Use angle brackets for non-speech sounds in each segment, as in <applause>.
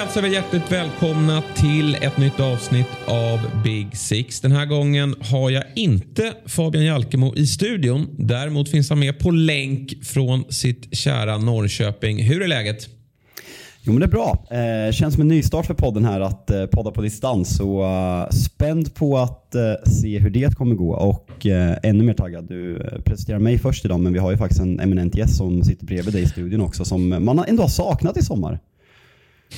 Hälsar alltså vi hjärtligt välkomna till ett nytt avsnitt av Big Six. Den här gången har jag inte Fabian Jalkemo i studion. Däremot finns han med på länk från sitt kära Norrköping. Hur är läget? Jo men det är bra. Eh, känns som en nystart för podden här att eh, podda på distans. Så uh, spänd på att uh, se hur det kommer gå och uh, ännu mer taggad. Du uh, presenterar mig först idag men vi har ju faktiskt en eminent gäst som sitter bredvid dig i studion också som man ändå har saknat i sommar.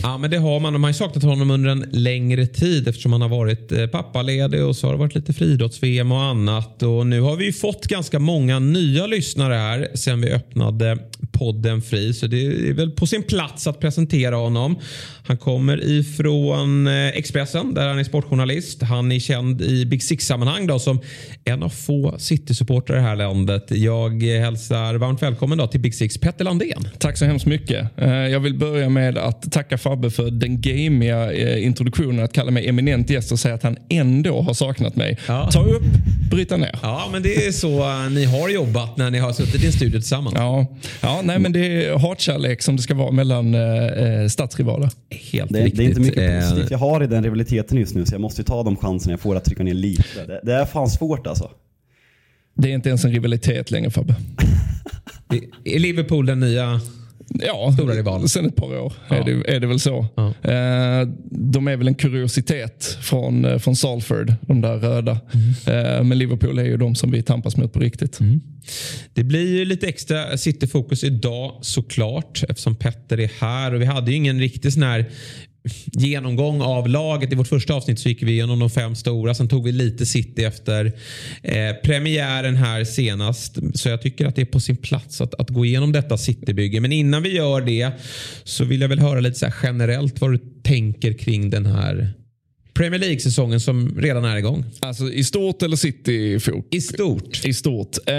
Ja, men det har man. Man har saknat honom under en längre tid eftersom han har varit eh, pappaledig och så har det varit lite friidrotts-VM och annat. Och nu har vi ju fått ganska många nya lyssnare här sen vi öppnade podden fri. Så det är väl på sin plats att presentera honom. Han kommer ifrån eh, Expressen där han är sportjournalist. Han är känd i Big Six-sammanhang då, som en av få City-supportrar i det här landet. Jag hälsar varmt välkommen då till Big Six, Petter Landén. Tack så hemskt mycket. Eh, jag vill börja med att tacka Fabbe för den gamiga eh, introduktionen att kalla mig eminent gäst och säga att han ändå har saknat mig. Ja. Ta upp, bryta ner. Ja, men det är så ni har jobbat när ni har suttit i en studio tillsammans. Ja, ja nej, men det är hatkärlek som det ska vara mellan eh, stadsrivaler. Helt det, riktigt. det är inte mycket positivt jag har i den rivaliteten just nu så jag måste ta de chanserna jag får att trycka ner lite. Det, det är fan svårt alltså. Det är inte ens en rivalitet längre Fabbe. <laughs> är Liverpool den nya Ja, stora rival. sen ett par år ja. är, det, är det väl så. Ja. Eh, de är väl en kuriositet från, eh, från Salford, de där röda. Mm. Eh, men Liverpool är ju de som vi tampas mot på riktigt. Mm. Det blir ju lite extra City-fokus idag såklart eftersom Petter är här. och Vi hade ju ingen riktig sån här genomgång av laget. I vårt första avsnitt så gick vi igenom de fem stora. Sen tog vi lite City efter eh, premiären här senast. Så jag tycker att det är på sin plats att, att gå igenom detta Citybygge. Men innan vi gör det så vill jag väl höra lite så generellt vad du tänker kring den här Premier League-säsongen som redan är igång. Alltså i stort eller City? I stort. I stort. Uh,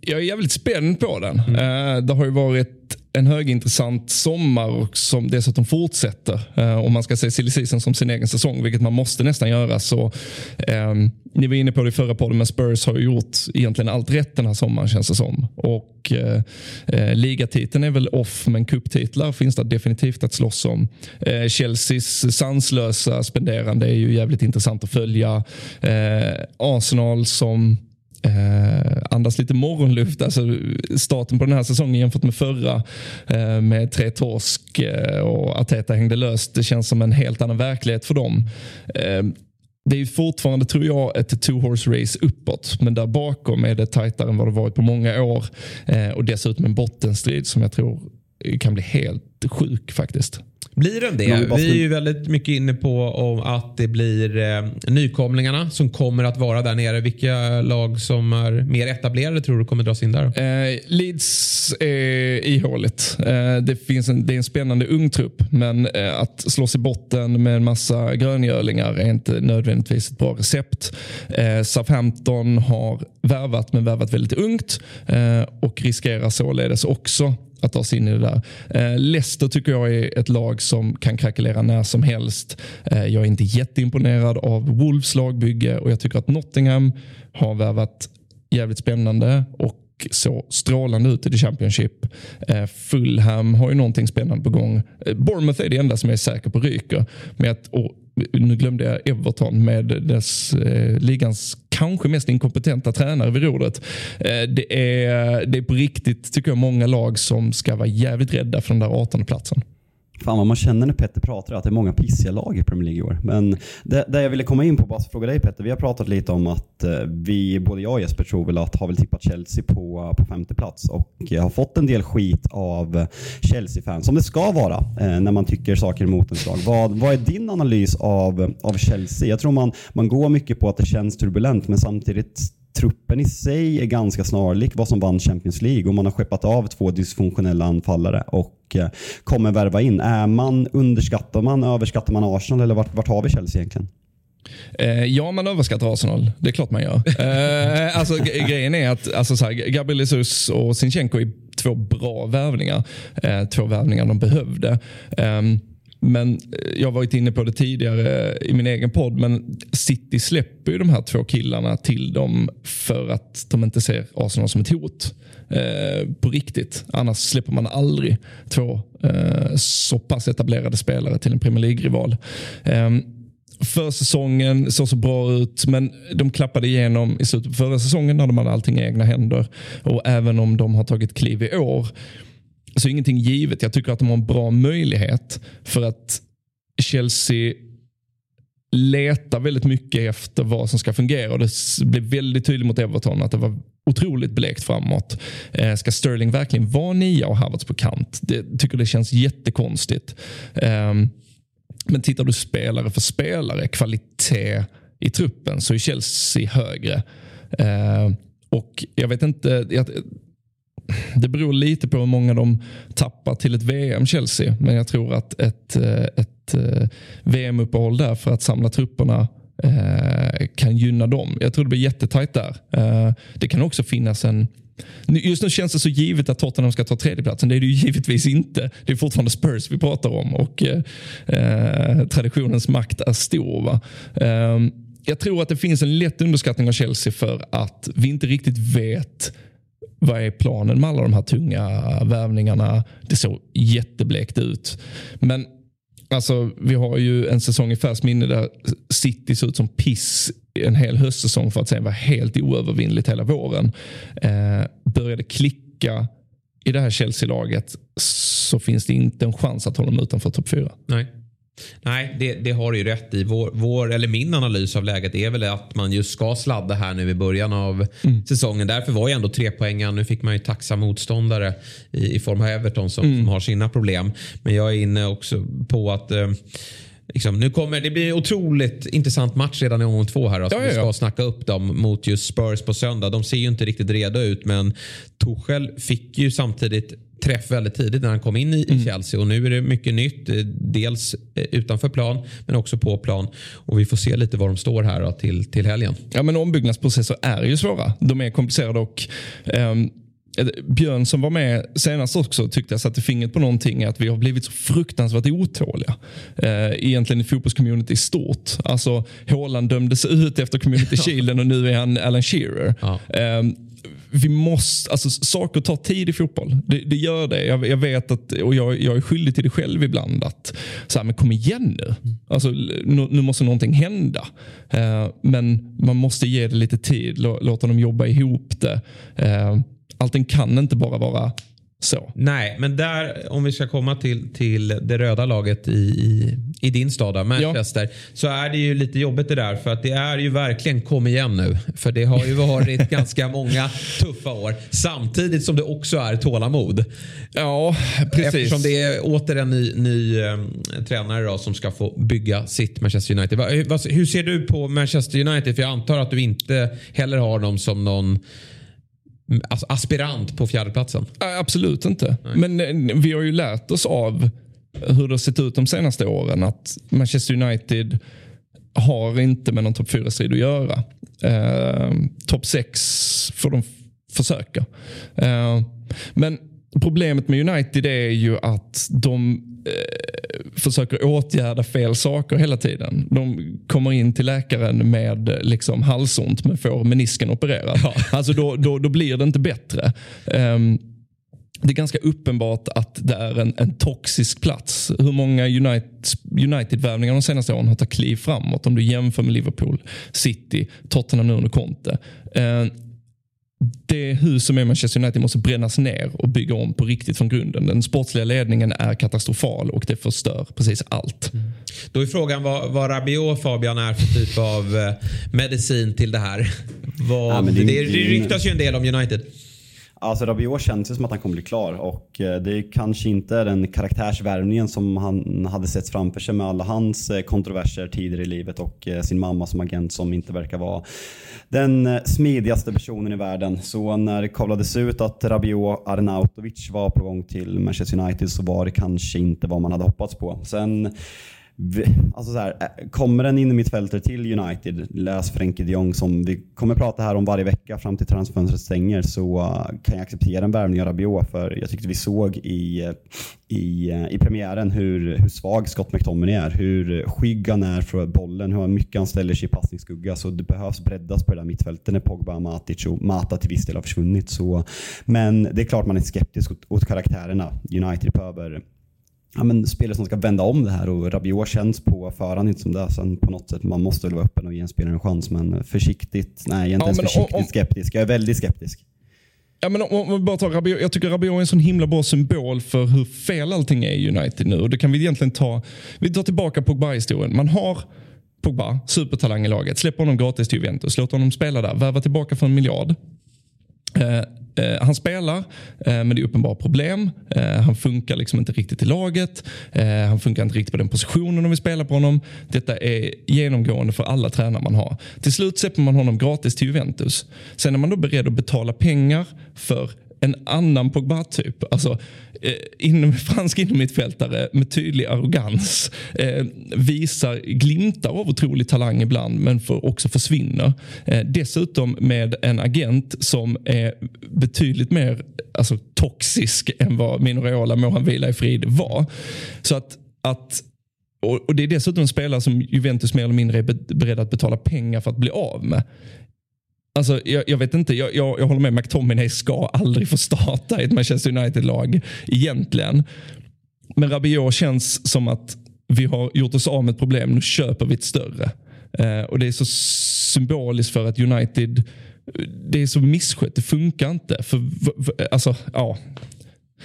jag är jävligt spänd på den. Mm. Uh, det har ju varit en högintressant sommar och som dessutom fortsätter. Eh, om man ska se silly season som sin egen säsong, vilket man måste nästan göra. Så, eh, ni var inne på det i förra podden, men Spurs har gjort egentligen allt rätt den här sommaren känns det som. Och, eh, eh ligatiteln är väl off, men cuptitlar finns det definitivt att slåss om. Eh, Chelseas sanslösa spenderande är ju jävligt intressant att följa. Eh, Arsenal som eh, andas lite morgonluft. Alltså starten på den här säsongen jämfört med förra eh, med tre torsk eh, och Arteta hängde löst. Det känns som en helt annan verklighet för dem. Eh, det är fortfarande, tror jag, ett two horse race uppåt. Men där bakom är det tajtare än vad det varit på många år. Eh, och dessutom en bottenstrid som jag tror kan bli helt sjuk faktiskt. Blir den det? Vi är ju väldigt mycket inne på att det blir eh, nykomlingarna som kommer att vara där nere. Vilka lag som är mer etablerade tror du kommer dras in där? Eh, Leeds är ihåligt. Eh, det, finns en, det är en spännande ung trupp men eh, att slås i botten med en massa gröngölingar är inte nödvändigtvis ett bra recept. Eh, Southampton har värvat men värvat väldigt ungt eh, och riskerar således också att ta sig in i det där. Eh, Leicester tycker jag är ett lag som kan krackelera när som helst. Eh, jag är inte jätteimponerad av Wolves lagbygge och jag tycker att Nottingham har värvat jävligt spännande och så strålande ut i the Championship. Eh, Fulham har ju någonting spännande på gång. Eh, Bournemouth är det enda som jag är säker på ryker. Men att, och nu glömde jag Everton med dess eh, ligans kanske mest inkompetenta tränare vid rodret. Eh, det, är, det är på riktigt, tycker jag, många lag som ska vara jävligt rädda för den där 18 platsen. Fan vad man känner när Petter pratar att det är många pissiga lag i Premier League i år. Men det, det jag ville komma in på, bara fråga dig Petter. Vi har pratat lite om att eh, vi, både jag och Jesper tror väl att har väl tippat Chelsea på, eh, på femte plats och har fått en del skit av eh, Chelsea-fans, som det ska vara eh, när man tycker saker emot en slag. Vad, vad är din analys av, av Chelsea? Jag tror man, man går mycket på att det känns turbulent men samtidigt truppen i sig är ganska snarlik vad som vann Champions League och man har skeppat av två dysfunktionella anfallare och eh, kommer värva in. Är man, underskattar man, överskattar man Arsenal eller vart, vart har vi Chelsea egentligen? Eh, ja, man överskattar Arsenal. Det är klart man gör. <laughs> Eh, alltså, grejen är att alltså, så här, Gabriel Jesus och Sinchenko är två bra värvningar. Eh, två värvningar de behövde. Um, men eh, jag har varit inne på det tidigare i min egen podd, men City släpper ju de här två killarna till dem för att de inte ser Arsenal som ett hot. Eh, på riktigt. Annars släpper man aldrig två eh, så pass etablerade spelare till en Premier League-rival. Eh, försäsongen såg så bra ut, men de klappade igenom i slutet på förra säsongen när de hade allting i egna händer. Och även om de har tagit kliv i år så ingenting givet. Jag tycker att de har en bra möjlighet för att Chelsea letar väldigt mycket efter vad som ska fungera. Och det blev väldigt tydligt mot Everton att det var otroligt blekt framåt. Eh, ska Sterling verkligen vara nia och Havertz på kant? Det tycker det känns jättekonstigt. Eh, men tittar du spelare för spelare, kvalitet i truppen, så är Chelsea högre. Eh, och jag vet inte, jag, det beror lite på hur många de tappar till ett VM, Chelsea. Men jag tror att ett, eh, ett eh, VM-uppehåll där för att samla trupperna eh, kan gynna dem. Jag tror det blir jättetajt där. Det kan också finnas en Just nu känns det så givet att Tottenham ska ta tredjeplatsen. Det är det ju givetvis inte. Det är fortfarande Spurs vi pratar om och eh, traditionens makt är stor. Va? Eh, jag tror att det finns en lätt underskattning av Chelsea för att vi inte riktigt vet vad är planen med alla de här tunga värvningarna? Det såg jätteblekt ut. Men alltså, vi har ju en säsong i färskt minne där City såg ut som piss en hel höstsäsong för att sen vara helt oövervinnligt hela våren. Eh, började klicka i det här Chelsea-laget så finns det inte en chans att hålla dem utanför topp 4. Nej. Nej, det, det, har du ju rätt i. Vår, vår, eller min analys av läget är väl att man just ska sladda här nu i början av mm. säsongen. Därför var ju ändå tre poängen. Nu fick man ju taxa motståndare i, i form av Everton som, mm. som, har sina problem. Men jag är inne också på att eh, Liksom, nu kommer, det blir en otroligt intressant match redan i omgång två här. Alltså, ja, ja, ja. Vi ska snacka upp dem mot just Spurs på söndag. De ser ju inte riktigt redo ut men Tuchel fick ju samtidigt träff väldigt tidigt när han kom in i, mm. Chelsea och nu är det mycket nytt. Eh, dels eh, utanför plan men också på plan och vi får se lite var de står här då, till, till helgen. Ja men ombyggnadsprocesser är ju svåra. De är komplicerade och um Björn som var med senast också tyckte jag satte fingret på någonting att vi har blivit så fruktansvärt otåliga. Eh, egentligen i fotbollscommunity i stort. Alltså Haaland dömdes ut efter community <laughs> shielden och nu är han Alan Shearer. Ja. Eh, vi måste, alltså, saker tar tid i fotboll. Det, det gör det. Jag, jag, vet att, och jag, jag är skyldig till det själv ibland. att så här, men Kom igen nu. Alltså, nu, nu måste någonting hända. Eh, men man måste ge det lite tid. Låta dem jobba ihop det. Eh, allting kan inte bara vara så. Nej, men där om vi ska komma till, till det röda laget i, i, i din stad, Manchester, ja. så är det ju lite jobbigt det där. För att det är ju verkligen kom igen nu. För det har ju varit <laughs> ganska många tuffa år. Samtidigt som det också är tålamod. Ja, precis. Eftersom det är åter en ny, ny eh, tränare då, som ska få bygga sitt Manchester United. Va, hur ser du på Manchester United? För jag antar att du inte heller har dem som någon alltså aspirant på fjärdeplatsen? Absolut inte. Nej. Men eh, vi har ju lärt oss av hur det har sett ut de senaste åren att Manchester United har inte med någon topp 4-strid att göra. Eh, topp 6 får de försöka. Eh, men problemet med United är ju att de eh, försöker åtgärda fel saker hela tiden. De kommer in till läkaren med liksom, halsont men får menisken opererad. Ja. <laughs> Alltså då, då, då blir det inte bättre. Um, det är ganska uppenbart att det är en, en toxisk plats. Hur många United-värvningar de senaste åren har tagit kliv framåt om du jämför med Liverpool, City, Tottenham nu under Conte. Uh, det hus som är Manchester United måste brännas ner och bygga om på riktigt från grunden. Den sportsliga ledningen är katastrofal och det förstör precis allt. Mm. Då är frågan vad, vad Rabiot Fabian är för typ av eh, medicin till det här. <laughs> Vad, ja, det, det, det ryktas ju en del om United. Alltså Rabiot känns ju som att han kommer bli klar och eh, det kanske inte är den karaktärsvärvningen som han hade sett framför sig med alla hans eh, kontroverser tidigare i livet och eh, sin mamma som agent som inte verkar vara den smidigaste personen i världen. Så när det kavlades ut att Rabiot Arnautovic var på gång till Manchester United så var det kanske inte vad man hade hoppats på. Sen alltså så här, eh, kommer en innermittfältare till United, läs Frenkie de Jong som vi kommer prata här om varje vecka fram till transfönstret stänger, så eh, kan jag acceptera en värvning av Rabiot. För jag tyckte vi såg i, eh, i, i premiären hur, hur svag Scott McTominay är, hur skygg han är för bollen, hur mycket han ställer sig i passningsskugga. Så det behövs breddas på det där mittfältet när Pogba, Matic och Mata till viss del har försvunnit. Så, men det är klart man är skeptisk åt, åt karaktärerna. United behöver ja, men spelare som ska vända om det här och Rabiot känns på förhand inte som det. Sen på något sätt, man måste väl vara öppen och ge en spelare en chans. Men försiktigt, nej inte ja, ens försiktigt om, skeptisk. Jag är väldigt skeptisk. Ja, men om, om bara tar Rabiot, jag tycker Rabiot är en sån himla bra symbol för hur fel allting är i United nu. Och det kan vi egentligen ta, vi tar tillbaka Pogba-historien. Man har Pogba, supertalang i laget, släpper honom gratis till Juventus, låter honom spela där, värva tillbaka för en miljard. Eh, Eh, han spelar, eh, men det är uppenbara problem. Eh, han funkar liksom inte riktigt i laget. Eh, han funkar inte riktigt på den positionen om vi spelar på honom. Detta är genomgående för alla tränare man har. Till slut släpper man honom gratis till Juventus. Sen är man då beredd att betala pengar för en annan Pogba-typ. Alltså, eh, in, fransk innermittfältare med tydlig arrogans. Eh, visar glimtar av otrolig talang ibland men för, också försvinner. Eh, dessutom med en agent som är betydligt mer alltså, toxisk än vad Minoreola, må han vila i frid, var. Så att, att och, Det är dessutom en spelare som Juventus mer eller mindre är beredda att betala pengar för att bli av med. Alltså, jag, jag, vet inte, jag, jag, jag håller med. McTominay ska aldrig få starta i ett Manchester United-lag egentligen. Men Rabiot känns som att vi har gjort oss av med ett problem, nu köper vi ett större. Eh, och Det är så symboliskt för att United, eh, det är så misskött, det funkar inte. För, för, alltså, ja,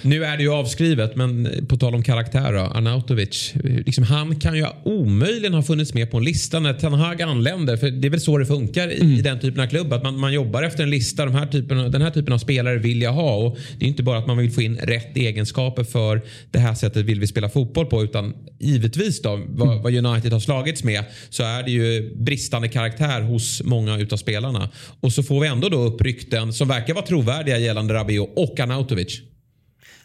nu är det ju avskrivet, men på tal om karaktär då, Arnautovic. Liksom, han kan ju omöjligen ha funnits med på en lista när Ten Hag anländer. För det är väl så det funkar i, mm. den typen av klubb. Att man, man jobbar efter en lista. De här typen, den här typen av spelare vill jag ha. Och det är inte bara att man vill få in rätt egenskaper för det här sättet vill vi spela fotboll på. Utan givetvis då, vad, mm. vad United har slagits med så är det ju bristande karaktär hos många utav spelarna. Och så får vi ändå då upp rykten som verkar vara trovärdiga gällande Rabiot och Arnautovic.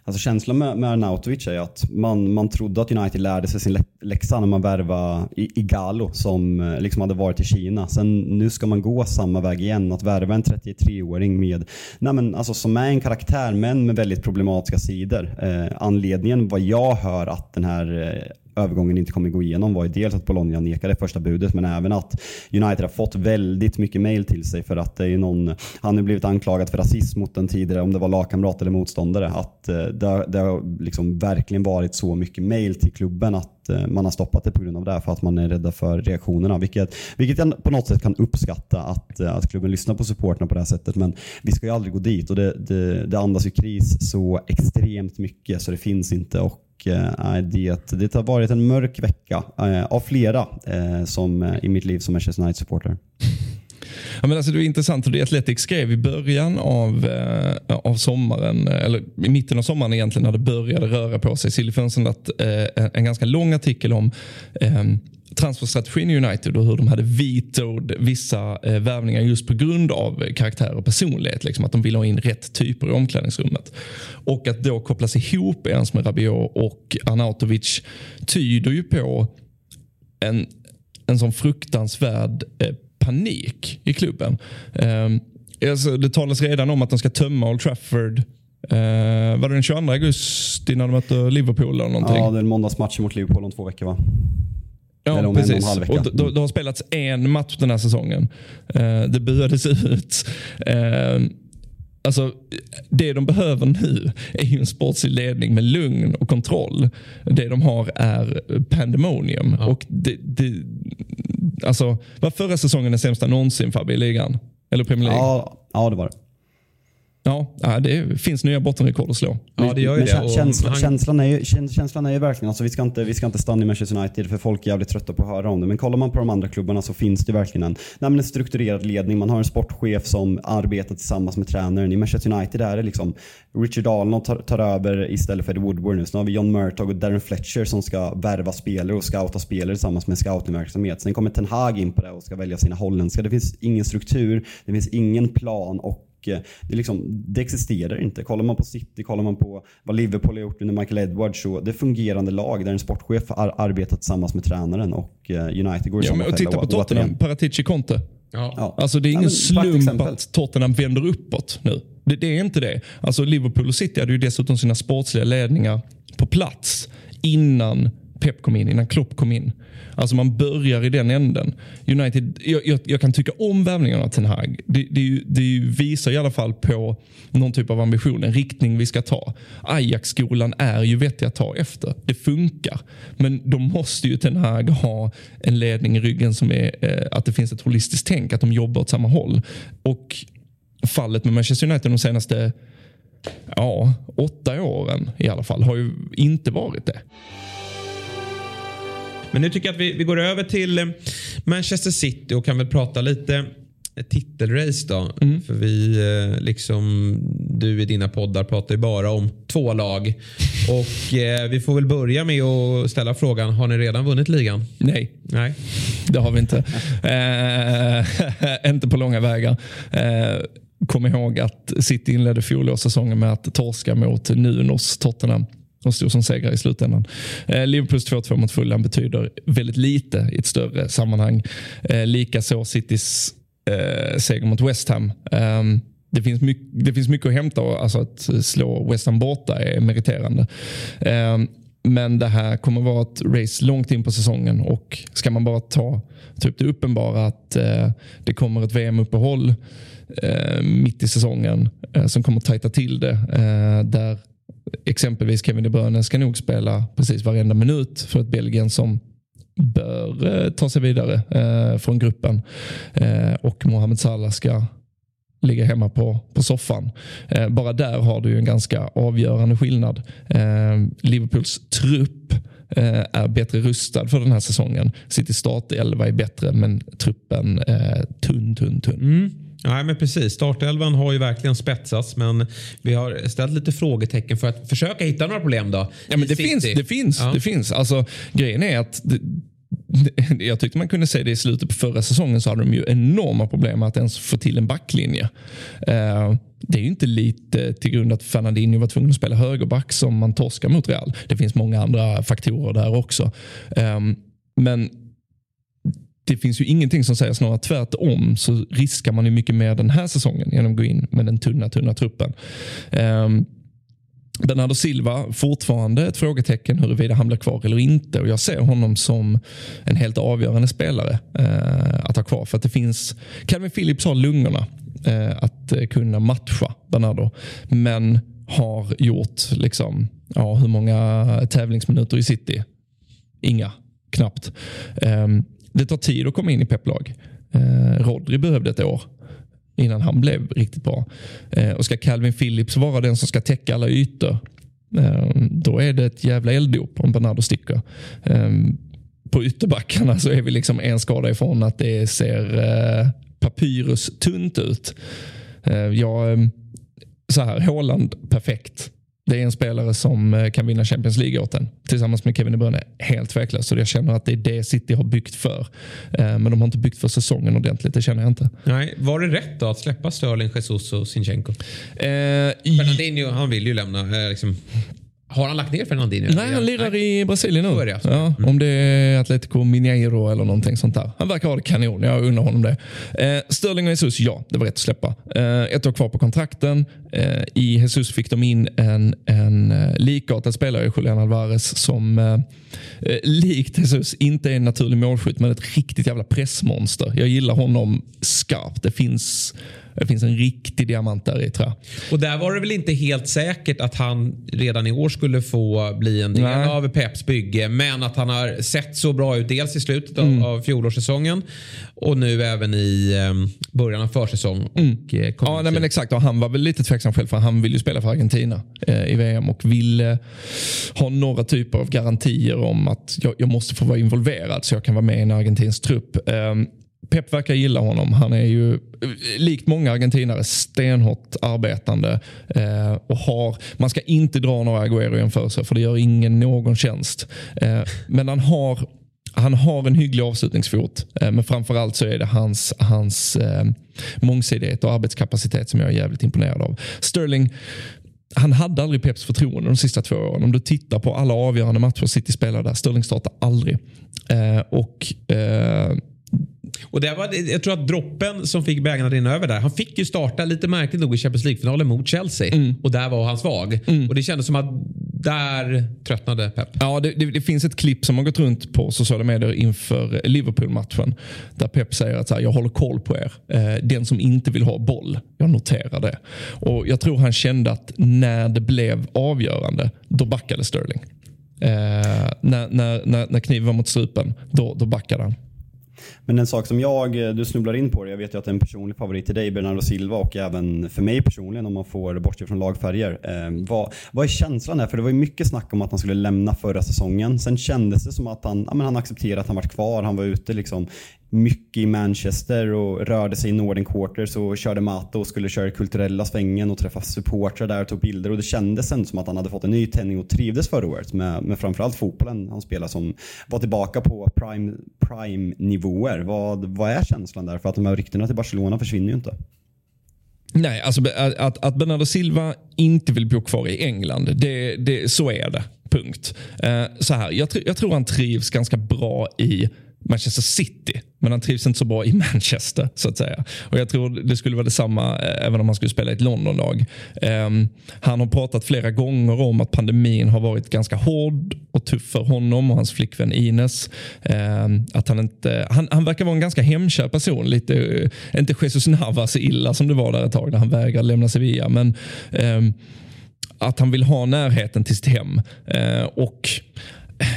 Alltså känslan med, med Arnautovic är att man, man trodde att United lärde sig sin läxa när man värvade Igalo som eh, liksom hade varit i Kina. Sen nu ska man gå samma väg igen, att värva en 33-åring med, nej men alltså som är en karaktär men med väldigt problematiska sidor. Eh, anledningen vad jag hör att den här eh, övergången inte kommer gå igenom var ju dels att Bologna nekade första budet men även att United har fått väldigt mycket mail till sig för att det är någon, han har blivit anklagad för rasism mot den tidigare, om det var lagkamrat eller motståndare. Att eh, det, det har liksom verkligen varit så mycket mail till klubben att Eh, man har stoppat det på grund av det för att man är rädda för reaktionerna. Vilket, vilket jag på något sätt kan uppskatta att, eh, att klubben lyssnar på supporterna på det här sättet. Men vi ska ju aldrig gå dit och det, det, det andas ju kris så extremt mycket så det finns inte. Och eh, det, det har varit en mörk vecka av flera som, i mitt liv som Manchester United-supporter. Ja, men alltså det är intressant, det Athletic skrev i början av, eh, av sommaren, eh, eller i mitten av sommaren egentligen, när det började röra på sig, att eh, en ganska lång artikel om eh, transferstrategin i United och hur de hade vetoed vissa eh, värvningar just på grund av karaktär och personlighet. Liksom, att de ville ha in rätt typer i omklädningsrummet. Och att då kopplas ihop ens med Rabiot och Arnautovic tyder ju på en, en sån fruktansvärd eh, panik i klubben. Eh, alltså, det talas redan om att de ska tömma Old Trafford Uh, var det den 22 augusti när de mötte Liverpool? Eller någonting? Ja, det är en måndagsmatch mot Liverpool om två veckor va? Ja, Eller om precis. En och, och det, har spelats en match den här säsongen. Uh, det buades ut. Uh, Alltså, det de behöver nu är ju en sportslig ledning med lugn och kontroll. Det de har är pandemonium. Ja. Och det, det, alltså, var förra säsongen den sämsta någonsin Fabbe i ligan? Eller Premier League? Ja, ja det var det. Ja, det finns nya bottenrekord att slå. Ja, det gör ju det. Känsla, han... känslan, är ju, känslan är ju verkligen, alltså vi, ska inte, vi ska inte stanna i Manchester United för folk är jävligt trötta på att höra om det. Men kollar man på de andra klubbarna så finns det verkligen en, nej, en strukturerad ledning. Man har en sportchef som arbetar tillsammans med tränaren. I Manchester United är det liksom Richard Arnold tar, tar över istället för Eddie Woodward nu. Sen har vi John Murtog och Darren Fletcher som ska värva spelare och scouta spelare tillsammans med scoutingverksamhet. Sen kommer Ten Hag in på det och ska välja sina holländska. Det finns ingen struktur, det finns ingen plan och det, liksom, det existerar inte. Kollar man på City, kollar man på vad Liverpool har gjort under Michael Edwards. Så det är fungerande lag där en sportchef har arbetat tillsammans med tränaren och eh, United går i ja, samma men, och Titta på Tottenham, Paratici Conte. Ja. Alltså det är ingen Ja, men, slump att Tottenham vänder uppåt nu. Det, det, är inte det. Alltså Liverpool och City hade ju dessutom sina sportsliga ledningar på plats innan Pep kom in, innan Klopp kom in. Alltså man börjar i den änden. United, jag, jag, jag kan tycka om värvningarna till Ten Hag. Det, det, det visar i alla fall på någon typ av ambition, en riktning vi ska ta. Ajax-skolan är ju vettig att ta efter. Det funkar. Men då måste ju Ten Hag ha en ledning i ryggen som är eh, att det finns ett holistiskt tänk, att de jobbar åt samma håll. Och fallet med Manchester United de senaste ja, åtta åren i alla fall har ju inte varit det. Men nu tycker jag att vi, vi går över till eh, Manchester City och kan väl prata lite titelrace då. Mm. För vi, eh, liksom du i dina poddar pratar ju bara om två lag. <laughs> Och eh, vi får väl börja med att ställa frågan, har ni redan vunnit ligan? Nej. Nej. Det har vi inte. eh, <laughs> inte på långa vägar. Eh, kom ihåg att City inledde fjolårssäsongen med att torska mot Nunos Tottenham och stod som segrare i slutändan. Eh, Liverpools 2-2 mot Fulham betyder väldigt lite i ett större sammanhang. Eh, Likaså Citys eh, seger mot West Ham. Eh, det finns, mycket, det finns mycket att hämta alltså att slå West Ham borta är meriterande. Eh, men det här kommer vara ett race långt in på säsongen och ska man bara ta typ det uppenbara att eh, det kommer ett VM-uppehåll eh, mitt i säsongen eh, som kommer tajta till det. Eh, där exempelvis Kevin De Bruyne ska nog spela precis varenda minut för ett Belgien som bör eh, ta sig vidare eh, från gruppen. Eh, och Mohamed Salah ska ligga hemma på, på soffan. Eh, bara där har du en ganska avgörande skillnad. Eh, Liverpools trupp eh, är bättre rustad för den här säsongen. City startelva är bättre men truppen är tunn, tunn, tunn. Mm. Nej, men precis. Startelvan har ju verkligen spetsats men vi har ställt lite frågetecken för att försöka hitta några problem då. Ja, men det finns, det finns. Ja. Det finns. Alltså, grejen är att det, jag tyckte man kunde se det i slutet på förra säsongen så hade de ju enorma problem att ens få till en backlinje. Uh, det är ju inte lite till grund att Fernandinho var tvungen att spela högerback som man torskar mot Real. Det finns många andra faktorer där också. Um, men det finns ju ingenting som säger snarare tvärtom så riskar man ju mycket mer den här säsongen genom att gå in med den tunna, tunna truppen. Um, Bernardo Silva, fortfarande ett frågetecken huruvida han blir kvar eller inte. Och Jag ser honom som en helt avgörande spelare eh, att ha kvar. För att det finns, Calvin Phillips har lungorna eh, att eh, kunna matcha Bernardo. Men har gjort liksom, ja, hur många tävlingsminuter i city? Inga, knappt. Eh, det tar tid att komma in i pepplag. Eh, Rodri behövde ett år innan han blev riktigt bra. Eh, och ska Calvin Phillips vara den som ska täcka alla ytor, eh, då är det ett jävla elddop om Bernardo sticker. Eh, på ytterbackarna så är vi liksom en skada ifrån att det ser eh, papyrus tunt ut. Eh, jag, eh, så här, Håland perfekt. Det är en spelare som eh, kan vinna Champions League åt en. Tillsammans med Kevin De Bruyne. Helt tveklöst. Så jag känner att det är det City har byggt för. Eh, men de har inte byggt för säsongen ordentligt. Det känner jag inte. Nej, var det rätt då att släppa Sterling, Jesus och Sinchenko? Eh, Fernandinho, han vill ju lämna. Eh, liksom. Har han lagt ner Fernandinho? Nej, han lirar i Brasilien nu. Det, alltså. ja, mm. Om det är Atletico Mineiro eller någonting sånt där. Han verkar ha det kanon. Jag undrar honom det. Eh, Sterling och Jesus, ja, det var rätt att släppa. Eh, ett år kvar på kontrakten. Eh, I Jesus fick de in en, en eh, likartad spelare, Julian Alvarez, som eh, eh, likt Jesus inte är en naturlig målskytt men ett riktigt jävla pressmonster. Jag gillar honom skarpt. Det finns det finns en riktig diamant där i tror jag. Och där var det väl inte helt säkert att han redan i år skulle få bli en del Nej. av Peps bygge. Men att han har sett så bra ut dels i slutet av, mm. av fjolårssäsongen och nu även i um, början av försäsong. Mm. Eh, ja, nej, men exakt. Och han var väl lite tveksam själv för han vill ju spela för Argentina eh, i VM och ville eh, ha några typer av garantier om att jag, jag, måste få vara involverad så jag kan vara med i en argentinsk trupp. Um, Pep verkar gilla honom. Han är ju likt många argentinare stenhårt arbetande. Eh, och har, man ska inte dra några Agüero sig, för det gör ingen någon tjänst. Eh, men han har han har en hygglig avslutningsfot. Eh, men framförallt så är det hans, hans eh, mångsidighet och arbetskapacitet som jag är jävligt imponerad av. Sterling han hade aldrig Peps förtroende de sista två åren. Om du tittar på alla avgörande matcher City spelade där, Sterling startar aldrig. Eh, och eh, och det var, jag tror att droppen som fick bägaren att rinna över där. Han fick ju starta lite märkligt nog i Champions League-finalen mot Chelsea. Mm. Och där var han svag. Mm. Och det kändes som att där tröttnade Pep. Ja, det, det, det, finns ett klipp som har gått runt på sociala medier inför Liverpool-matchen. Där Pep säger att så här, jag håller koll på er. Eh, den som inte vill ha boll, jag noterar det. Och Jag tror han kände att när det blev avgörande, då backade Sterling. Eh, när, när, när, när kniven var mot strupen, då, då backade han. Men en sak som jag, eh, du snubblar in på det, jag vet ju att det är en personlig favorit till dig, Bernardo Silva och även för mig personligen om man får bortse från lagfärger. Eh, vad, vad är känslan där? För det var ju mycket snack om att han skulle lämna förra säsongen. Sen kändes det som att han, ja, men han accepterade att han var kvar. Han var ute liksom mycket i Manchester och rörde sig i Northern Quarters och körde Mato och skulle köra kulturella svängen och träffa supportrar där och tog bilder och det kändes ändå som att han hade fått en ny tändning och trivdes förra året med, med framförallt fotbollen han spelar som var tillbaka på prime, prime nivåer. Vad, vad är känslan där? För att de här ryktena till Barcelona försvinner ju inte. Nej, alltså att, att Bernardo Silva inte vill bo kvar i England, det, det, så är det. Punkt. Eh, så här, jag, jag tror han trivs ganska bra i Manchester City. Men han trivs inte så bra i <laughs> Manchester. så att säga. Och Jag tror det skulle vara detsamma eh, även om han skulle spela i ett Londonlag. Um, han har pratat flera gånger om att pandemin har varit ganska hård och tuff för honom och hans flickvän Ines. Um, att han, inte, han, han verkar vara en ganska hemkär person. Lite, uh, inte Jesus Navas illa som det var där ett tag när han vägrade lämna Sevilla. Men um, att han vill ha närheten till sitt hem. Uh, och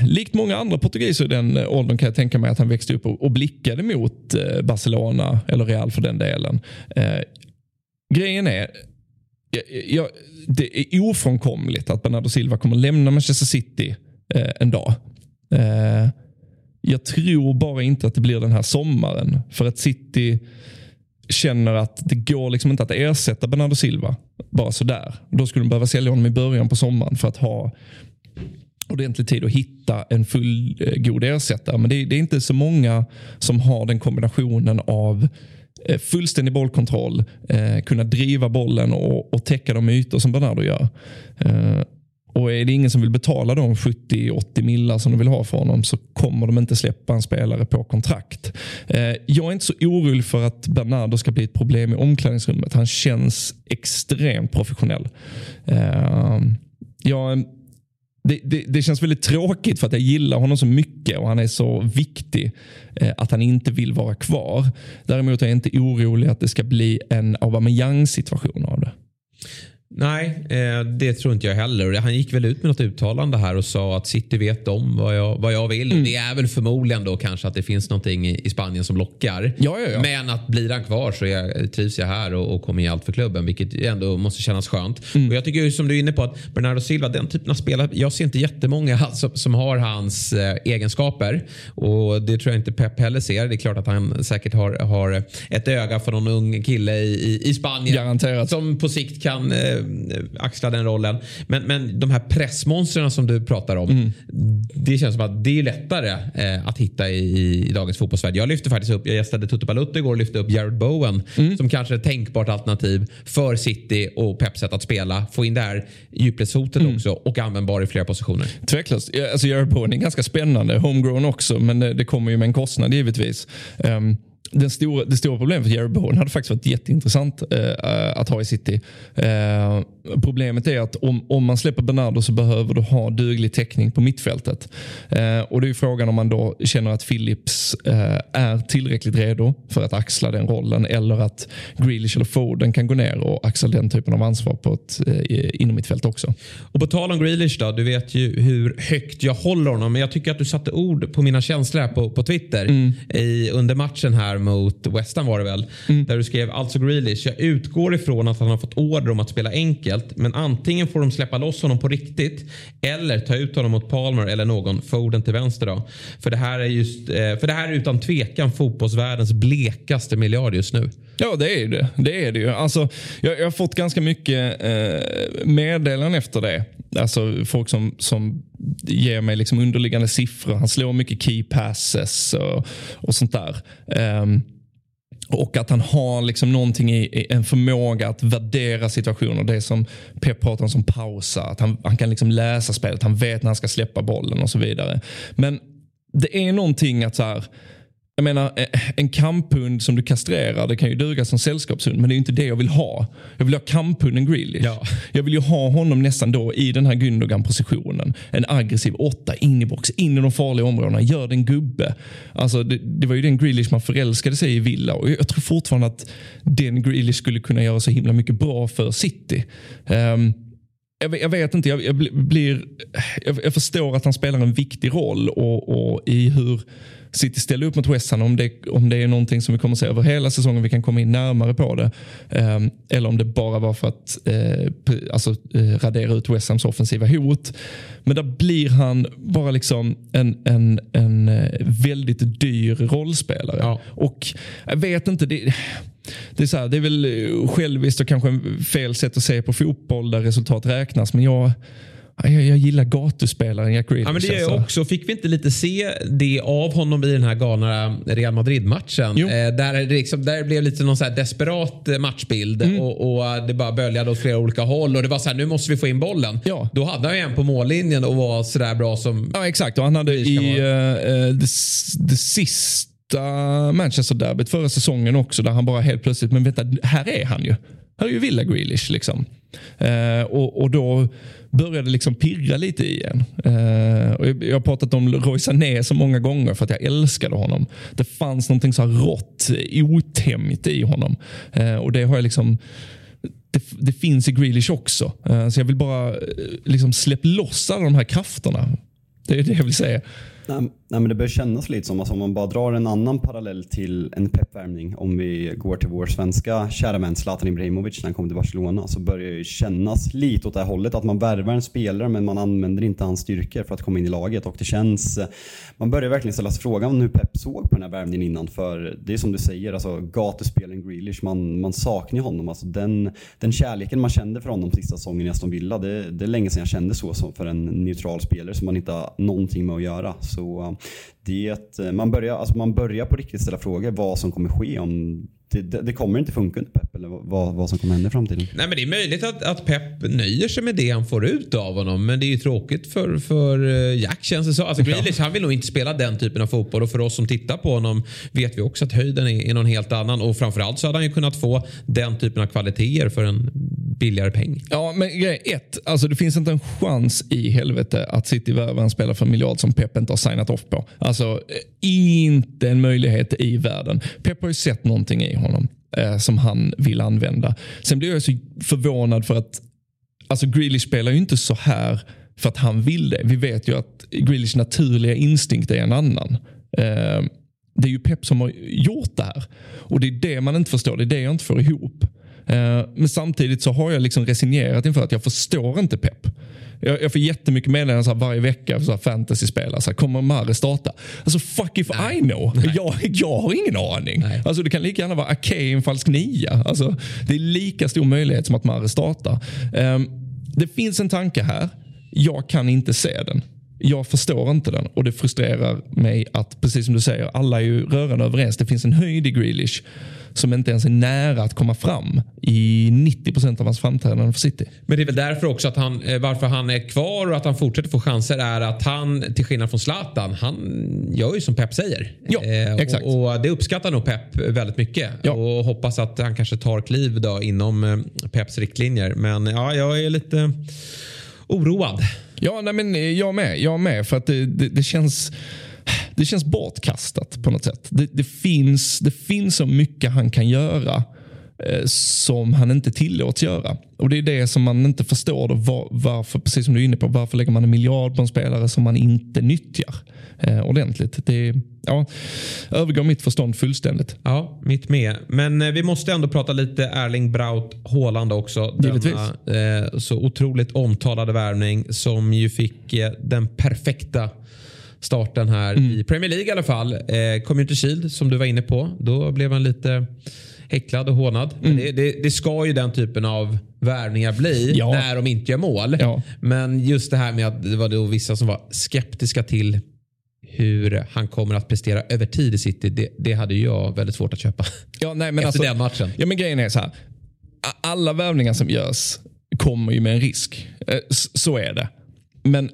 likt många andra portugiser i den eh, åldern kan jag tänka mig att han växte upp och, blickade mot eh, Barcelona eller Real för den delen. Eh, grejen är, jag, det är ofrånkomligt att Bernardo Silva kommer lämna Manchester City eh, en dag. Eh, jag tror bara inte att det blir den här sommaren. För att City känner att det går liksom inte att ersätta Bernardo Silva bara sådär. Då skulle de behöva sälja honom i början på sommaren för att ha ordentlig tid att hitta en fullgod eh, ersättare. Men det är, det är, inte så många som har den kombinationen av eh, fullständig bollkontroll, eh, kunna driva bollen och, och täcka de ytor som Bernardo gör. Eh, och är det ingen som vill betala de 70-80 millar som de vill ha för honom så kommer de inte släppa en spelare på kontrakt. Eh, jag är inte så orolig för att Bernardo ska bli ett problem i omklädningsrummet. Han känns extremt professionell. Eh, jag det, det, det, känns väldigt tråkigt för att jag gillar honom så mycket och han är så viktig eh, att han inte vill vara kvar. Däremot är jag inte orolig att det ska bli en Aubameyang situation av det. Nej, eh, det tror inte jag heller. Han gick väl ut med något uttalande här och sa att City vet om vad jag, vad jag vill. Mm. Det är väl förmodligen då kanske att det finns någonting i, Spanien som lockar. Ja, ja, ja. Men att blir han kvar så jag, trivs jag här och, och kommer ge allt för klubben. Vilket ändå måste kännas skönt. Mm. Och jag tycker som du är inne på att Bernardo Silva, den typen av spelare. Jag ser inte jättemånga <laughs> som, som har hans eh, egenskaper. Och det tror jag inte Pep heller ser. Det är klart att han säkert har, har ett öga för någon ung kille i, i, i Spanien. Garanterat. Som på sikt kan eh, axla den rollen. Men, men de här pressmonstren som du pratar om. Mm. Det känns som att det är lättare eh, att hitta i, i dagens fotbollsvärld. Jag lyfte faktiskt upp, jag gästade Tutu Balutto igår och lyfte upp Jared Bowen mm. som kanske är ett tänkbart alternativ för City och Peps sätt att spela. Få in det här djupledshotet mm. också och användbar i flera positioner. Tveklöst. Alltså Jared Bowen är ganska spännande. Homegrown också men det, det kommer ju med en kostnad givetvis. Um, den stora, det stora problemet för Jerry Bowen hade faktiskt varit jätteintressant eh, eh, att ha i City. Eh, problemet är att om, om man släpper Bernardo så behöver du ha duglig täckning på mittfältet. Eh, och det är frågan om man då känner att Phillips eh, är tillräckligt redo för att axla den rollen eller att Grealish eller Foden kan gå ner och axla den typen av ansvar på ett eh, inom mittfält också. Och på tal om Grealish då, du vet ju hur högt jag håller honom men jag tycker att du satte ord på mina känslor på, på Twitter mm. i, under matchen här mot West Ham var det väl. Mm. Där du skrev alltså Grealish. Jag utgår ifrån att han har fått order om att spela enkelt. Men antingen får de släppa loss honom på riktigt. Eller ta ut honom mot Palmer eller någon. Foden till vänster då. För det här är, just, eh, för det här är utan tvekan fotbollsvärldens blekaste miljard just nu. Ja det är det. Det är det ju. Alltså, jag, jag har fått ganska mycket eh, meddelanden efter det. Alltså folk som, som ger mig liksom underliggande siffror. Han slår mycket key passes och, och sånt där. Um, och att han har liksom någonting i, en förmåga att värdera situationer. Det som Pep pratar om som pausa. Att han, han kan liksom läsa spelet, han vet när han ska släppa bollen och så vidare. Men det är någonting att så här, jag menar, eh, en kamphund som du kastrerar, det kan ju duga som sällskapshund, men det är inte det jag vill ha. Jag vill ha kamphunden Grealish. Ja. Jag vill ju ha honom nästan då i den här Gündogan-positionen. En aggressiv åtta, in i box, in i de farliga områdena, gör den gubbe. Alltså, det, det, var ju den Grealish man förälskade sig i Villa och jag tror fortfarande att den Grealish skulle kunna göra så himla mycket bra för City. Um, jag, vet inte, jag, jag blir, jag, förstår att han spelar en viktig roll och, och i hur City ställer upp mot West Ham, om det, om det är någonting som vi kommer se över hela säsongen, vi kan komma in närmare på det. Eh, eller om det bara var för att eh, alltså, eh, radera ut West Hams offensiva hot. Men där blir han bara liksom en, en, en eh, väldigt dyr rollspelare. Ja. Och jag vet inte, det, det, är så här, det är väl själviskt och kanske fel sätt att se på fotboll där resultat räknas. Men jag jag, jag gillar gatuspelaren Jack Grealish. Ja, men det gör jag alltså. också. Fick vi inte lite se det av honom i den här galna Real Madrid-matchen? Eh, där, det liksom, där blev lite någon så desperat eh, matchbild mm. och, och, det bara böljade åt flera olika håll. Och det var så här, nu måste vi få in bollen. Ja. Då hade han ju en på mållinjen och var sådär bra som... Ja exakt och han hade i uh, det, det sista Manchester-derbyt förra säsongen också där han bara helt plötsligt, men vänta, här är han ju. Här är ju Villa Grealish liksom. Eh, och, och då började liksom pirra lite i en. Eh, och jag, har pratat om Roy Sané så många gånger för att jag älskade honom. Det fanns någonting så här rått, otämjt i honom. Eh, och det har jag liksom det, det, finns i Grealish också. Eh, så jag vill bara eh, liksom släppa loss alla de här krafterna. Det är det jag vill säga. Nej, nej, men det börjar kännas lite som, alltså, om man bara drar en annan parallell till en peppvärmning, om vi går till vår svenska kära vän Zlatan Ibrahimovic när han kom till Barcelona, så börjar det kännas lite åt det här hållet. Att man värvar en spelare men man använder inte hans styrkor för att komma in i laget. Och det känns, man börjar verkligen ställa sig frågan hur Pep såg på den här värvningen innan. För det är som du säger, alltså gatuspelaren Grealish, man, man saknar honom. Alltså den, den kärleken man kände för honom sista säsongen i Aston Villa, det, det är länge sedan jag kände så för en neutral spelare som man inte har någonting med att göra. Så eh, det, eh, man, börjar, alltså man börjar på riktigt ställa frågor vad som kommer ske om det, det, kommer inte funka under Pep eller vad, vad som kommer hända i framtiden. Nej, men det är möjligt att, att Pep nöjer sig med det han får ut av honom. Men det är ju tråkigt för, för eh, Jack känns det så. Alltså Grealish, han vill nog inte spela den typen av fotboll och för oss som tittar på honom vet vi också att höjden är, är någon helt annan. Och framförallt så hade han ju kunnat få den typen av kvaliteter för en billigare peng. Ja, men grej ett. Alltså det finns inte en chans i helvete att City värvar en spelare för en miljard som Pep inte har signat off på. Alltså inte en möjlighet i världen. Pep har ju sett någonting i honom eh, som han vill använda. Sen blir jag så förvånad för att alltså Grealish spelar ju inte så här för att han vill det. Vi vet ju att Grealish naturliga instinkt är en annan. Eh, det är ju Pep som har gjort det här. Och det är det man inte förstår. Det är det jag inte får ihop. Eh, men samtidigt så har jag liksom resignerat inför att jag förstår inte Pep. Jag, jag får jättemycket meddelanden varje vecka för fantasy-spelare. Så här, kommer Mare starta? Alltså fuck if Nej. I know. Jag, jag har ingen aning. Alltså, det kan lika gärna vara Ake en falsk nia. Alltså, det är lika stor möjlighet som att Mare startar. Um, det finns en tanke här. Jag kan inte se den. Jag förstår inte den och det frustrerar mig att, precis som du säger, alla är ju rörande överens. Det finns en höjd i Grealish som inte ens är nära att komma fram i 90% av hans framträdanden för City. Men det är väl därför också att han, eh, varför han är kvar och att han fortsätter få chanser är att han, till skillnad från Zlatan, han gör ju som Pep säger. Ja, eh, exakt. Och, och, det uppskattar nog Pep väldigt mycket ja. och hoppas att han kanske tar kliv då inom eh, Peps riktlinjer. Men ja, jag är lite oroad. Ja, nej, men jag med. Jag med. För att det, det, det känns det känns bortkastat på något sätt. Det, det, finns, det finns så mycket han kan göra eh, som han inte tillåts göra. Och Det är det som man inte förstår. Då, var, varför, precis som du är inne på, varför lägger man en miljard på en spelare som man inte nyttjar eh, ordentligt? Det ja, övergår mitt förstånd fullständigt. Ja, mitt med. Men eh, vi måste ändå prata lite Erling Braut Haaland också. Givetvis. Denna eh, så otroligt omtalade värvning som ju fick den perfekta starten här mm. i Premier League i alla fall. Eh, Community Shield som du var inne på. Då blev han lite häcklad och hånad. Mm. Men det, det, det, ska ju den typen av värvningar bli Ja. när de inte gör mål. Ja. Men just det här med att det var då vissa som var skeptiska till hur han kommer att prestera över tid i City. Det, det hade jag väldigt svårt att köpa. Ja, nej, men Efter alltså, den matchen. Ja, men grejen är så här. Alla värvningar som görs kommer ju med en risk. Eh, Så är det. Men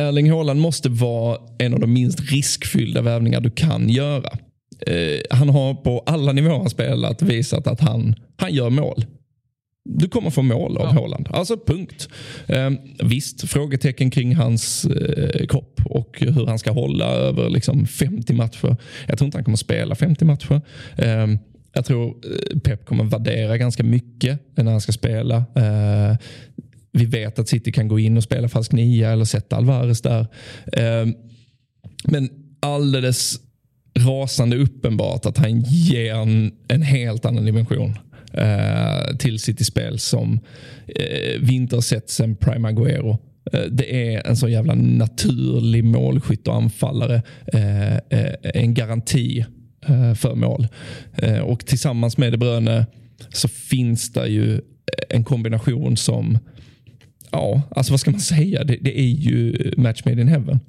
Erling Haaland måste vara en av de minst riskfyllda värvningar du kan göra. Eh, Han har på alla nivåer han spelat visat att han, han gör mål. Du kommer få mål av Haaland. Alltså punkt. Eh, visst, frågetecken kring hans eh, kropp och hur han ska hålla över liksom 50 matcher. Jag tror inte han kommer spela 50 matcher. Eh, jag tror eh, Pep kommer värdera ganska mycket när han ska spela. Vi vet att City kan gå in och spela falsk nia eller sätta Alvarez där. Ehm, men alldeles rasande uppenbart att han ger en, en helt annan dimension eh, till sitt spel som eh, vi inte har sett sen Prime Aguero. Eh, det är en så jävla naturlig målskytt och anfallare. En garanti för mål. Och tillsammans med De Bruyne så finns det ju en kombination som Ja, alltså vad ska man säga? Det, det är ju match made in heaven.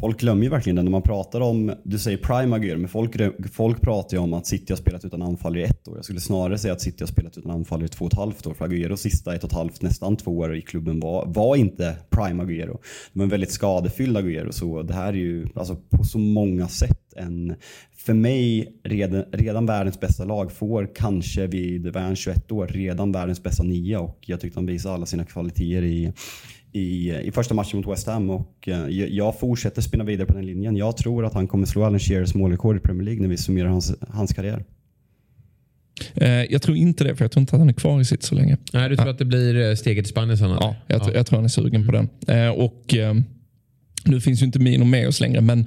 Folk glömmer ju verkligen det när man pratar om, du säger prime Aguero, men folk, folk pratar ju om att City har spelat utan anfallare i ett år. Jag skulle snarare säga att City har spelat utan anfallare i två och ett halvt år. För Aguero sista ett och ett halvt, nästan två år i klubben var, var inte prime Aguero. Det var en väldigt skadefylld Aguero. Så det här är ju alltså, på så många sätt en, för mig, redan, redan världens bästa lag får kanske vid världens 21 år redan världens bästa nia och jag tyckte han visade alla sina kvaliteter i i, i första matchen mot West Ham och eh, jag- fortsätter spinna vidare på den linjen. Jag tror att han kommer slå Alan Shearers målrekord i Premier League när vi summerar hans, hans karriär. Eh, jag tror inte det, för jag tror inte att han är kvar i sitt så länge. Nej, du tror att det blir eh, steget till Spanien sen? Ja, jag, tr- jag tror han är sugen på den. Och eh, Nu finns ju inte Mino med oss längre, men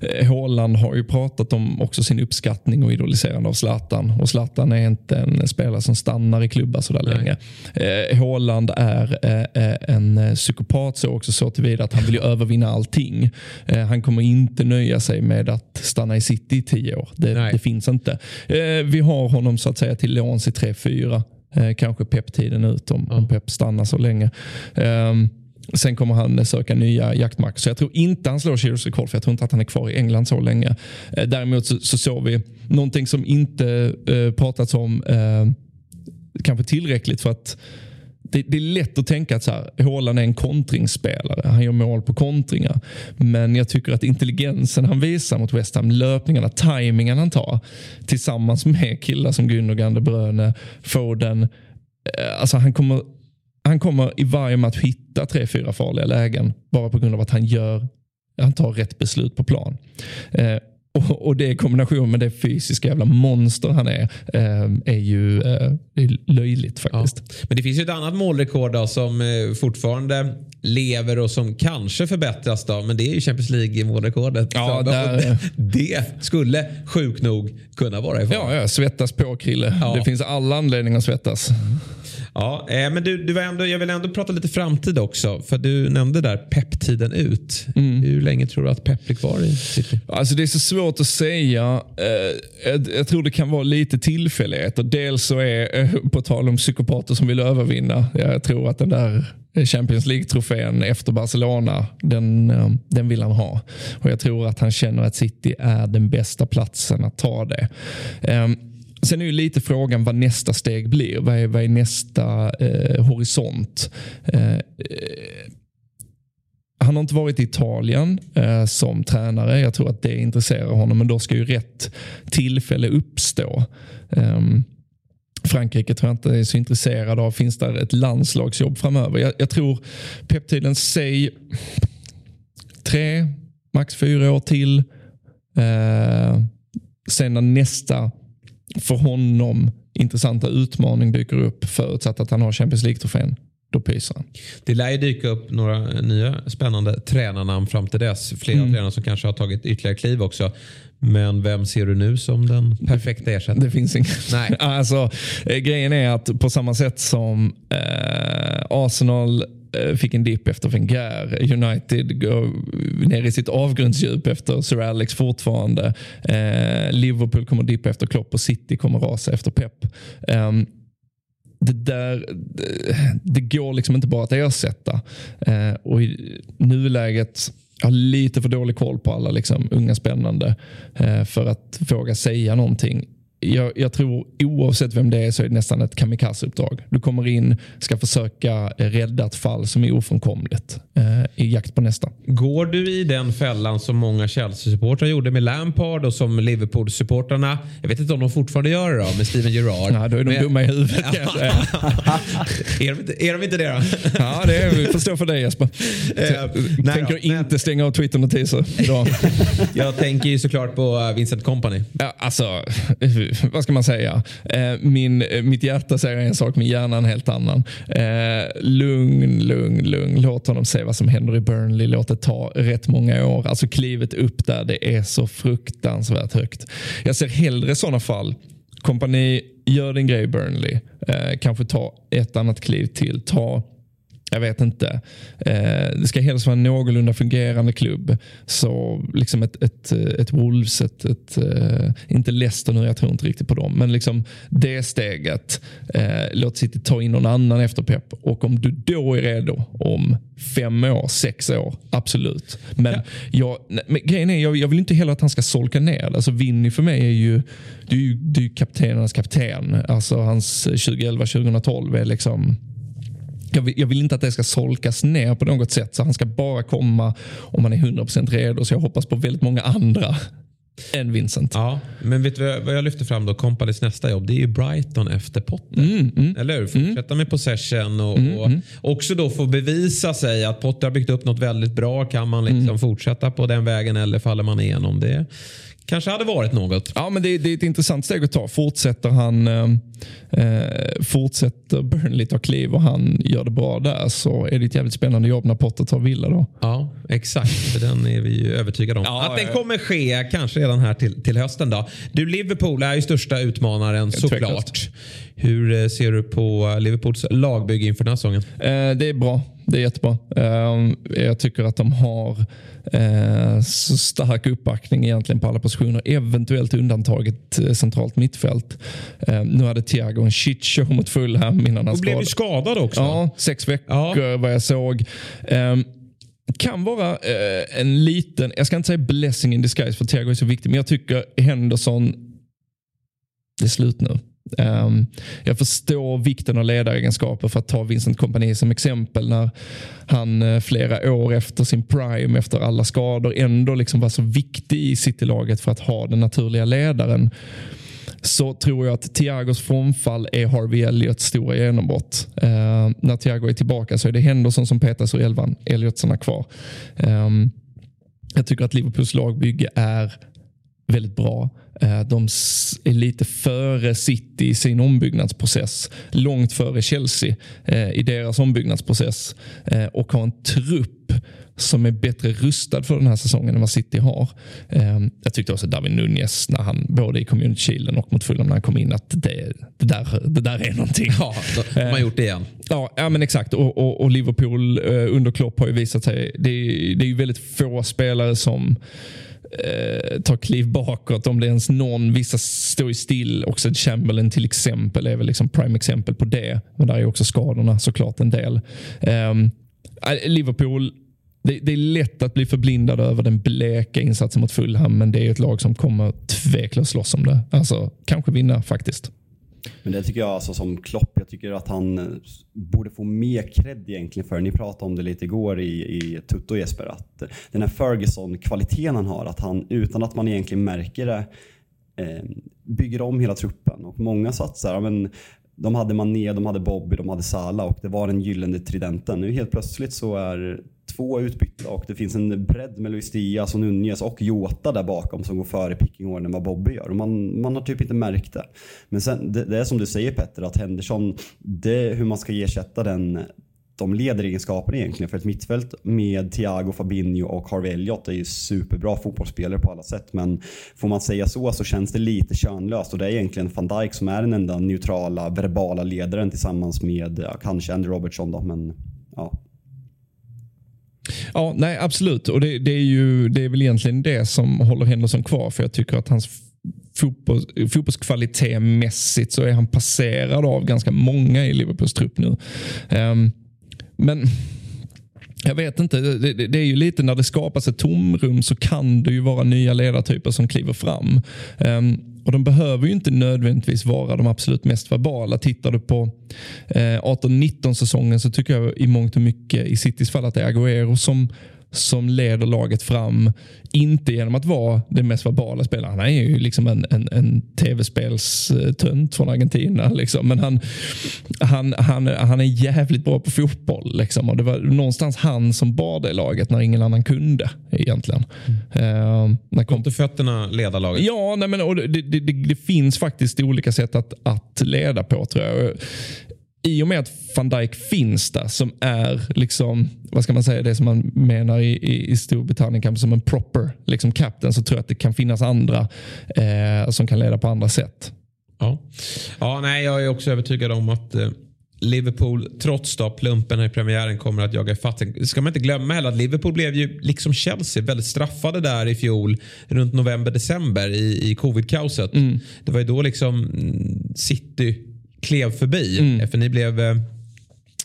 eh, Haaland har ju pratat om också sin uppskattning och idoliserande av Zlatan. Och Zlatan är inte en spelare som stannar i klubbar sådär Nej. länge. Eh, Haaland är eh, eh, en psykopat så också så tillvida att han vill ju övervinna allting. Eh, han kommer inte nöja sig med att stanna i city i tio år. Det, det finns inte. Vi har honom så att säga till låns i tre, fyra. Eh, kanske Pep-tiden ut om, om Pep stannar så länge. Ehm, Sen kommer han eh, söka nya jaktmarker. Så jag tror inte han slår Shearers rekord för jag tror inte att han är kvar i England så länge. Eh, däremot så, så såg vi någonting som inte eh, pratats om eh, kanske tillräckligt för att det, det är lätt att tänka att så här, Haaland är en kontringsspelare. Han gör mål på kontringar. Men jag tycker att intelligensen han visar mot West Ham, löpningarna, tajmingen han tar tillsammans med killar som Gundogan, De Bruyne, Foden. Eh, alltså han kommer han kommer i varje match hitta tre, fyra farliga lägen bara på grund av att han gör han tar rätt beslut på plan. Eh, och, och det i kombination med det fysiska jävla monster han är, eh, är ju eh, är löjligt Ja. faktiskt. Men det finns ju ett annat målrekord då, som eh, fortfarande lever och som kanske förbättras. Då, men det är ju Champions League-målrekordet. Ja, där- <laughs> det, skulle sjukt nog kunna vara i fara. Ja, ja, svettas på Krille. Ja. Det finns alla anledningar att svettas. Ja, eh, men du, du var ändå, jag vill ändå prata lite framtid också. För du nämnde där Pep-tiden ut. Mm. Hur länge tror du att Pep blir kvar i City? Alltså det är så svårt att säga. Eh, jag, tror det kan vara lite tillfälligheter. Dels så är, eh, på tal om psykopater som vill övervinna, jag tror att den där Champions League-trofén efter Barcelona, den, den vill han ha. Och jag tror att han känner att City är den bästa platsen att ta det. Sen är ju lite frågan vad nästa steg blir. Vad är, vad är nästa eh, horisont? Eh, eh, han har inte varit i Italien eh, som tränare. Jag tror att det intresserar honom. Men då ska ju rätt tillfälle uppstå. Ehm, Frankrike tror jag inte är så intresserad av. Finns där ett landslagsjobb framöver? Jag, jag tror peptiden, säg tre, max fyra år till. Eh, sen när nästa för honom intressanta utmaning dyker upp förutsatt att han har Champions League-trofén. Då pyser han. Det lär ju dyka upp några nya spännande tränarnamn fram till dess. Flera Mm. tränare som kanske har tagit ytterligare kliv också. Men vem ser du nu som den perfekta ersättaren? Det finns ingen. Nej. <laughs> Alltså, eh, grejen är att på samma sätt som eh, Arsenal Eh, fick en dipp efter Wenger, United går ner i sitt avgrundsdjup efter Sir Alex fortfarande. Eh, Liverpool kommer dippa efter Klopp och City kommer rasa efter Pep. Um, det där det, det går liksom inte bara att ersätta. Eh, och i nuläget jag har lite för dålig koll på alla liksom, unga spännande eh, för att våga säga någonting jag, jag, tror oavsett vem det är så är det nästan ett kamikazeuppdrag. Du kommer in, ska försöka rädda ett fall som är ofrånkomligt eh, i jakt på nästa. Går du i den fällan som många Chelsea-supportrar gjorde med Lampard och som Liverpool-supportrarna, jag vet inte om de fortfarande gör det då, med Steven Gerrard. Ja, då är de Men... dumma i huvudet kan jag säga. <laughs> är, är de inte det då? ja, det är, stå för det Jesper. Jag uh, tänker nej, inte stänga av Twitter-notiser idag. <laughs> jag tänker ju såklart på eh, Vincent Company. Ja, alltså <laughs> vad ska man säga? Eh, min, eh, mitt hjärta säger en sak, min hjärna en helt annan. Eh, lugn, lugn, lugn. Låt honom se vad som händer i Burnley. Låt det ta rätt många år. Alltså klivet upp där, det är så fruktansvärt högt. Jag ser hellre sådana fall kompani, gör din grej Burnley. Eh, kanske ta ett annat kliv till. Ta jag vet inte. Eh, det ska helst vara en någorlunda fungerande klubb. Så liksom ett, ett, ett Wolves, ett, ett, uh, inte Leicester nu, jag tror inte riktigt på dem. Men liksom det steget. Eh, låt City ta in någon annan efter Pep. Och om du då är redo om fem år, sex år, absolut. Men, ja. jag, men grejen är, jag, jag, vill inte heller att han ska solka ner. Alltså Vinny för mig är ju, det är ju, det är ju kaptenernas kapten. Alltså hans 2011-2012 är liksom jag vill, jag vill, inte att det ska solkas ner på något sätt. Så han ska bara komma om han är 100% redo. Så jag hoppas på väldigt många andra än Vincent. Ja, men vet du vad jag lyfter fram då? Companys nästa jobb. Det är ju Brighton efter Potter. Mm, mm, Eller hur? Fortsätta mm. med possession och, mm, och mm. också då få bevisa sig att Potter har byggt upp något väldigt bra. Kan man liksom mm. fortsätta på den vägen eller faller man igenom det? Kanske hade varit något. Ja, men det, det är ett intressant steg att ta. Fortsätter han eh, eh, fortsätter Burnley ta kliv och han gör det bra där så är det ett jävligt spännande jobb när Potter tar Villa då. Ja, exakt. För den är vi ju övertygade om. Ja, att den kommer ske kanske redan här till, till hösten. då. Du, Liverpool är ju största utmanaren såklart. Hur eh, ser du på Liverpools lagbygge inför den här säsongen? Eh, det är bra. Det är jättebra. Eh, jag tycker att de har eh, så stark uppbackning egentligen på alla positioner. Eventuellt undantaget eh, centralt mittfält. Eh, nu hade Thiago en shitshow mot Fulham innan han skadade. Och blev ju skadad också. Ja, sex veckor ja. vad jag såg. Eh, kan vara eh, en liten, jag ska inte säga blessing in disguise för Thiago är så viktig, men jag tycker Henderson, det är slut nu. Um, jag förstår vikten av ledaregenskaper för att ta Vincent Kompani som exempel när han uh, flera år efter sin prime, efter alla skador, ändå liksom var så viktig i Citylaget för att ha den naturliga ledaren. Så tror jag att Thiagos frånfall är Harvey Elliots stora genombrott. Uh, när Thiago är tillbaka så är det Henderson som petas ur elvan, Elliotsarna kvar. Um, jag tycker att Liverpools lagbygge är väldigt bra. Eh, de är lite före City i sin ombyggnadsprocess. Långt före Chelsea eh, i deras ombyggnadsprocess. Eh, och har en trupp som är bättre rustad för den här säsongen än vad City har. Jag tyckte också David Nunez, när han, både i Community Shielden och mot Fulham när han kom in, att det, det, där, det där är någonting. Ja, de har gjort det igen. Ja, ja men exakt. Och, och, och Liverpool under Klopp har ju visat sig, det är, det är ju väldigt få spelare som eh, tar kliv bakåt om det ens någon. Vissa står ju still. Också Chamberlain till exempel är väl liksom prime exempel på det. Men där är också skadorna såklart en del. Ehm, eh, Liverpool det, det, är lätt att bli förblindad över den bleka insatsen mot Fulham, men det är ett lag som kommer tveklöst slåss om det. Alltså, kanske vinna faktiskt. Men det tycker jag alltså som Klopp, jag tycker att han eh, borde få mer cred egentligen för. Ni pratade om det lite igår i, i Tutto Jesper, att eh, den här Ferguson-kvaliteten han har, att han utan att man egentligen märker det eh, bygger om hela truppen. Och många satsar, men de hade Mané, de hade Bobby, de hade Salah och det var den gyllene tridenten. Nu helt plötsligt så är två utbytta och det finns en bredd med Luis Diaz och Nunez och Jota där bakom som går före picking order än vad Bobby gör. Och man, man har typ inte märkt det. Men sen, det, det är som du säger Petter, att Henderson, det är hur man ska ersätta den de ledaregenskaperna egentligen för ett mittfält med Thiago, Fabinho och Harvey Elliott är ju superbra fotbollsspelare på alla sätt. Men får man säga så så känns det lite könlöst och det är egentligen van Dijk som är den enda neutrala verbala ledaren tillsammans med ja, kanske Andy Robertson då, men ja. Ja, nej absolut. Och det, det, är ju det är väl egentligen det som håller Henderson kvar. För jag tycker att hans fotboll, fotbollskvalitetmässigt så är han passerad av ganska många i Liverpools trupp nu. Um, men jag vet inte, det, det, är ju lite när det skapas ett tomrum så kan det ju vara nya ledartyper som kliver fram. Um, och De behöver ju inte nödvändigtvis vara de absolut mest verbala. Tittar du på eh, 18-19 säsongen så tycker jag i mångt och mycket i Citys fall att det är Agüero som som leder laget fram. Inte genom att vara den mest verbala spelaren. Han är ju liksom en, en, en tv-spelstönt från Argentina. Liksom. Men han, han, han, han är jävligt bra på fotboll. Liksom. Och det var någonstans han som bar det laget när ingen annan kunde. egentligen. Mm. Uh, kom... till fötterna leda laget? Ja, nej, men, och det, det, det, det, finns faktiskt olika sätt att, att leda på tror jag i och med att van Dijk finns där som är liksom, vad ska man säga, det som man menar i, i, i Storbritannien kanske som en proper liksom captain så tror jag att det kan finnas andra eh, som kan leda på andra sätt. Ja. ja, nej, jag är också övertygad om att eh, Liverpool, trots då plumpen i premiären, kommer att jaga ifatt. Ska man inte glömma heller att Liverpool blev ju, liksom Chelsea, väldigt straffade där i fjol runt november-december i, i covid-kaoset. Mm. Det var ju då liksom mm, City klev förbi. Mm. För ni blev eh,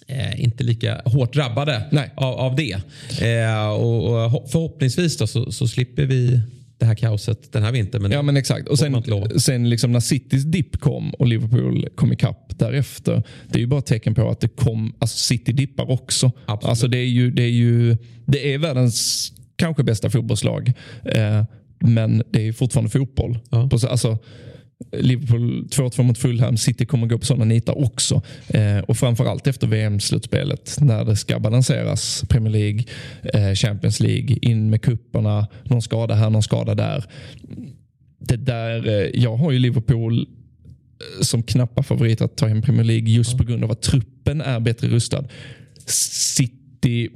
eh, inte lika hårt drabbade av, av, det. Eh, och, och, Förhoppningsvis då, så, så, slipper vi det här kaoset den här vintern. Men ja men exakt. Och sen, sen liksom när Citys dipp kom och Liverpool kom ikapp därefter. Det är ju bara ett tecken på att det kom, alltså City dippar också. Absolut. Alltså det är ju, det är ju det är världens kanske bästa fotbollslag. Eh, men det är fortfarande fotboll. Ja. Alltså, Liverpool 2-2 mot Fulham. City kommer gå på sådana nitar också. Eh, och framförallt efter VM-slutspelet när det ska balanseras. Premier League, eh, Champions League, in med kupperna. Någon skada här, någon skada där. Det där eh, jag har ju Liverpool eh, som knappa favorit att ta hem Premier League just på grund av att truppen är bättre rustad. City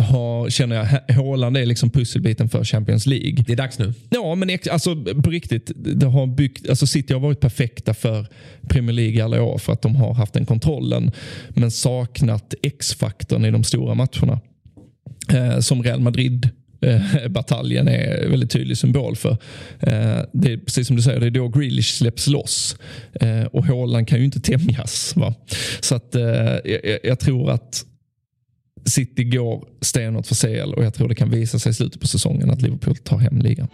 har, känner jag, Håland är liksom pusselbiten för Champions League. Det är dags nu. Ja, men alltså, på riktigt. Det har byggt, alltså City har varit perfekta för Premier League alla år för att de har haft den kontrollen. Men saknat X-faktorn i de stora matcherna. Eh, som Real Madrid eh, bataljen är en väldigt tydlig symbol för. Eh, det är precis som du säger, det är då Grealish släpps loss. Eh, och Håland kan ju inte tämjas. Va? Så att, jag, jag, tror att City går stenhårt för CL och jag tror det kan visa sig i slutet på säsongen att Liverpool tar hem ligan.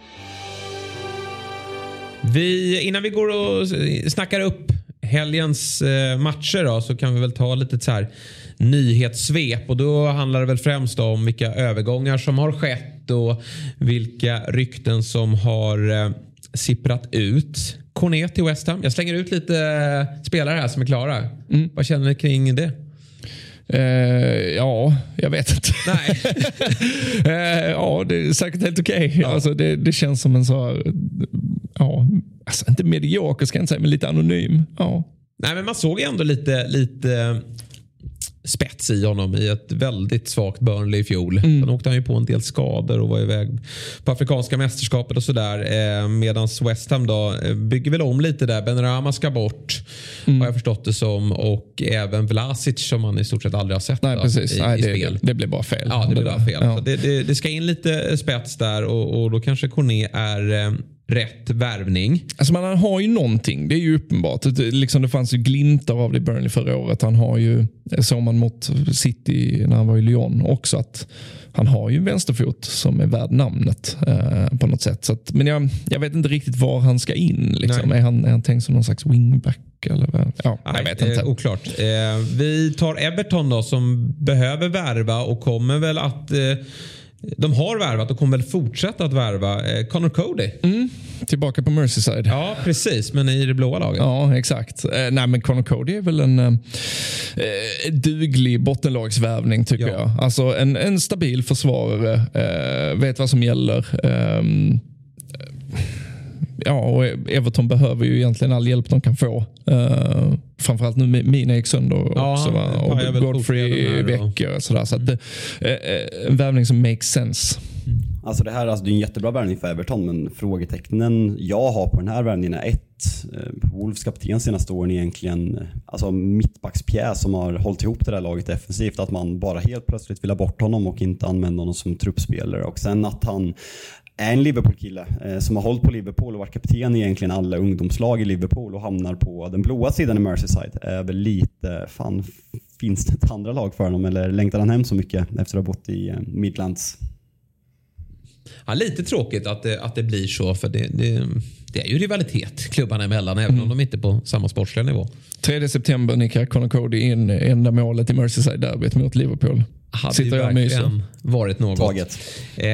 Vi, innan vi går och snackar upp helgens eh, matcher då, så kan vi väl ta lite så här nyhetssvep och då handlar det väl främst om vilka övergångar som har skett och vilka rykten som har eh, sipprat ut. Cornet till West Ham. Jag slänger ut lite eh, spelare här som är klara. Mm. Vad känner ni kring det? Uh, ja, jag vet inte. Nej. uh, <laughs> ja, det är säkert helt okej. Okay. Ja. Alltså, det, det, känns som en så här, ja, alltså inte medioker ska jag inte säga, men lite anonym. Ja. Nej, men man såg ändå lite, lite spets i honom i ett väldigt svagt Burnley i fjol. Mm. Sen åkte han ju på en del skador och var iväg på Afrikanska mästerskapet och sådär. Eh, Medan West Ham då eh, bygger väl om lite där. Ben Rama ska bort mm. har jag förstått det som. Och även Vlasic som man i stort sett aldrig har sett Nej, då, precis. i, Nej, i det, spel. Det blir bara fel. Ja, det blir bara fel. Ja. Det, det, det, ska in lite spets där och, och då kanske Cornet är eh, rätt värvning. Alltså man har ju någonting, det är ju uppenbart. Det, liksom det fanns ju glimtar av det i Burnley förra året. Han har ju, såg man mot City när han var i Lyon också, att han har ju en vänsterfot som är värd namnet eh, på något sätt. Så att, men jag, jag vet inte riktigt var han ska in. Liksom. Är, han, är han tänkt som någon slags wingback? Eller, ja, Nej, jag vet inte. Eh, oklart. Eh, vi tar Everton då som behöver värva och kommer väl att eh, de har värvat och kommer väl fortsätta att värva eh, Connor Cody. Mm. Tillbaka på Merseyside. Ja, precis. Men i det blåa laget. Ja, exakt. Eh, nej, men Connor Cody är väl en eh, eh duglig bottenlagsvärvning tycker ja. jag. Alltså en, en stabil försvarare. Eh, vet vad som gäller. Ehm, ja, och Everton behöver ju egentligen all hjälp de kan få. Uh, framförallt nu Mina gick sönder också. va? Och Godfrey veckor och sådär. Så att det, uh, en värvning som makes sense. Alltså det här alltså det är en jättebra värvning för Everton men frågetecknen jag har på den här värvningen är ett. Wolves kapten senaste åren egentligen alltså mittbackspjäs som har hållit ihop det där laget defensivt. Att man bara helt plötsligt vill ha bort honom och inte använda honom som truppspelare. Och sen att han är en Liverpool-kille eh, som har hållit på Liverpool och varit kapten i egentligen alla ungdomslag i Liverpool och hamnar på den blåa sidan i Merseyside. Är väl lite, fan finns det ett andra lag för honom eller längtar han hem så mycket efter att ha bott i eh, Midlands? Ja, lite tråkigt att det, att det blir så för det, det, det är ju rivalitet klubbarna emellan även om de inte är på samma sportsliga nivå. 3 september nickar Conor Cody in enda målet i Merseyside-derbyt mot Liverpool. Hade Sitter ju verkligen varit något. Taget. Eh,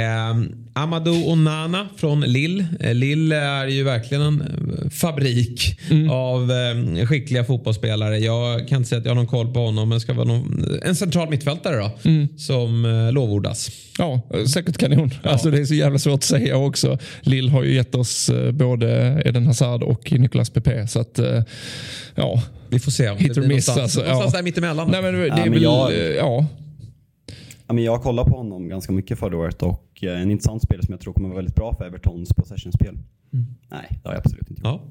Amadou Onana från Lille. Eh, Lille är ju verkligen en eh, fabrik Mm. av eh, skickliga fotbollsspelare. Jag kan inte säga att jag har någon koll på honom men ska vara någon, en central mittfältare då Mm. som eh, lovordas. Ja, säkert kanon. Alltså, det är så jävla svårt att säga också. Lill har ju gett oss eh, både Eden Hazard och Nicolas Pepe. Så att, eh, ja. Vi får se Hit or miss, någonstans, alltså, någonstans ja. där mittemellan. Nej, men det Ja, är men väl, jag- eh, ja. Ja, men jag kollade på honom ganska mycket förra året och eh, en intressant spel som jag tror kommer vara väldigt bra för Evertons possessionspel. Nej, det har jag absolut inte gjort. Ja.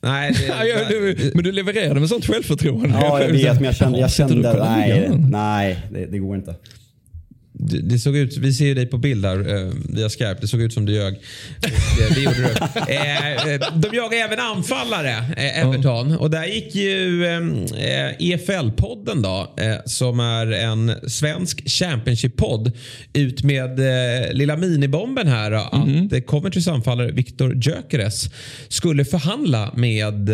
Nej, det, <laughs> Ja, ja, du, men du levererade med sånt självförtroende. Ja, jag vet, men jag kände, jag kände nej, nej det, det går inte. Det det såg ut, vi ser ju dig på bild här eh, via Skype. Det såg ut som du ljög. Och, eh, det gjorde du. <laughs> Eh, eh, de jagar även anfallare, eh, Everton. Och där gick ju eh, EFL-podden då, eh, som är en svensk Championship-podd, ut med lilla minibomben här. Då, Att Coventrys anfallare Victor Gyökeres skulle förhandla med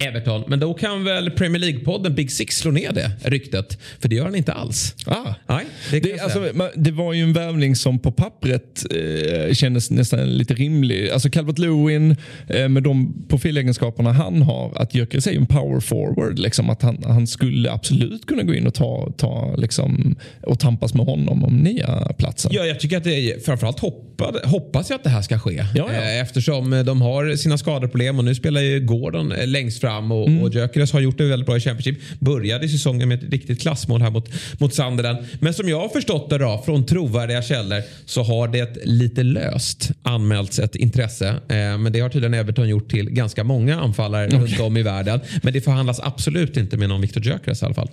Everton. Men då kan väl Premier League-podden Big Six slå ner det ryktet. För det gör han inte alls. Ah. Nej, det Det, alltså, det var ju en värvning som på pappret eh, kändes nästan lite rimlig. Alltså Calvert Lewin eh, med de profilegenskaperna han har, att Gyökeres är ju en power forward. Liksom, att han, han skulle absolut kunna gå in och ta, ta liksom, och tampas med honom om nya platsen. Ja, jag tycker att det är, framförallt hoppad, hoppas jag att det här ska ske. Ja, ja. Eh, Eftersom de har sina skadeproblem och nu spelar ju Gordon eh, längst fram och, Mm. och Gyökeres har gjort det väldigt bra i Championship. Började säsongen med ett riktigt klassmål här mot, mot Sunderland. Men som jag har förstått det då, från trovärdiga källor så har det lite löst anmälts ett intresse. Eh, Men det har tydligen Everton gjort till ganska många anfallare runt om i världen. Men det förhandlas absolut inte med någon Victor Gyökeres i alla fall.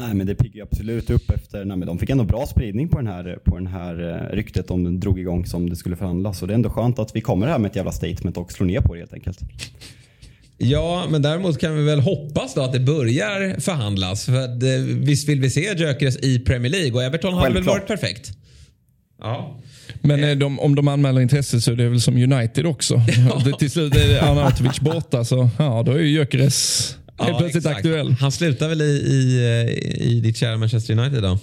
Nej men det piggar ju absolut upp efter, nej, men de fick ändå bra spridning på den här, på den här eh, ryktet om den drog igång som det skulle förhandlas. Och det är ändå skönt att vi kommer här med ett jävla statement och slår ner på det helt enkelt. Ja, men däremot kan vi väl hoppas då att det börjar förhandlas. För att, eh, visst vill vi se Gyökeres i Premier League och Everton hade väl varit perfekt. Ja. Men eh, de, om de anmäler intresse så är det väl som United också. <laughs> Det, till slut är Arnautovic borta så ja, då är ju Gyökeres helt Ja, plötsligt exakt. aktuell. Han slutar väl i, i, eh, i ditt kära Manchester United då?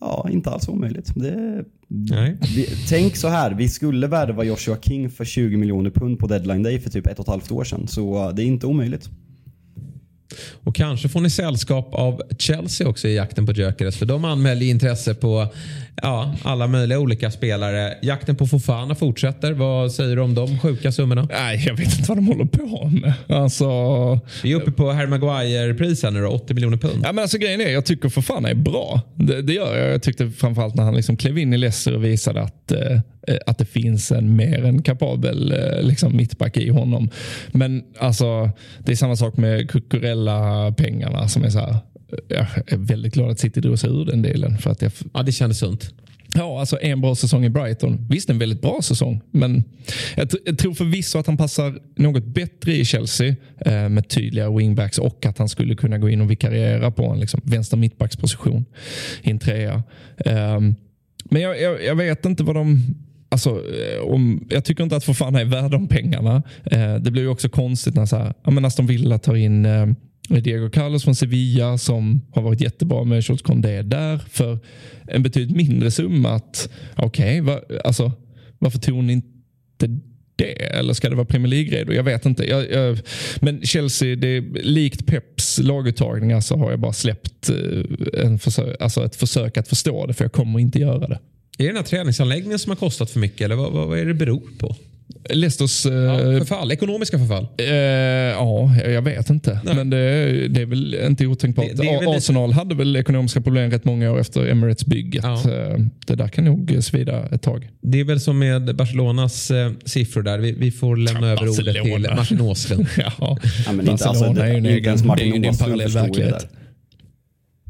Ja, inte alls omöjligt. Det, vi, tänk så här, vi skulle värva Joshua King för 20 miljoner pund på deadline day för typ ett och ett halvt år sedan. Så det är inte omöjligt. Och kanske får ni sällskap av Chelsea också i jakten på Gyökeres. För de anmäler intresse på ja, alla möjliga olika spelare. Jakten på Fofana fortsätter. Vad säger du om de sjuka summorna? Nej, jag vet inte vad de håller på med. Alltså, Vi är uppe på Harry Maguire-pris här nu då, 80 miljoner pund. Ja, men alltså, grejen är, jag tycker för fan är bra. Det, det gör jag. Jag tyckte framförallt när han liksom klev in i Leicester och visade att, eh, att det finns en mer än kapabel eh, liksom, mittback i honom. Men alltså, det är samma sak med Cucurella-pengarna som är så här. Jag är väldigt glad att City drog sig ur den delen. För att jag, Ja, det kändes sunt. Ja, alltså en bra säsong i Brighton. Visst, en väldigt bra säsong. Men jag, jag tror förvisso att han passar något bättre i Chelsea eh, med tydliga wingbacks och att han skulle kunna gå in och vikariera på en liksom, vänster mittbacksposition i en trea. Ehm, men jag, jag, jag vet inte vad de... Alltså, eh, om, jag tycker inte att Fofana är värd de pengarna. Eh, det blir ju också konstigt när så här, ja, men Aston Villa tar in eh, Diego Carlos från Sevilla som har varit jättebra med Charles Condé där för en betydligt mindre summa. att Okej, va, alltså, varför tog ni inte det? Eller ska det vara Premier League-redo? Jag vet inte. Jag, jag, men Chelsea, det är, likt Peps laguttagningar så alltså, har jag bara släppt eh, en försök, alltså ett försök att förstå det för jag kommer inte göra det. Är det den här träningsanläggningen som har kostat för mycket eller vad, vad, vad är det beror på? Leicesters... eh, Ja, förfall, ekonomiska förfall. Eh, ja, jag vet inte. Nej. Men det, det är väl inte otänkbart. Det- det väl lite- Arsenal hade väl ekonomiska problem rätt många år efter Emirates-bygget. Ja. Eh, Det där kan nog svida ett tag. Det är väl som med Barcelonas eh, siffror där. Vi, vi får lämna över ordet till Barcelona. Martin Åslund. <laughs> ja, Ja, men inte, alltså, Barcelona det, är ju en inte ens Martin Åslund förstod det där.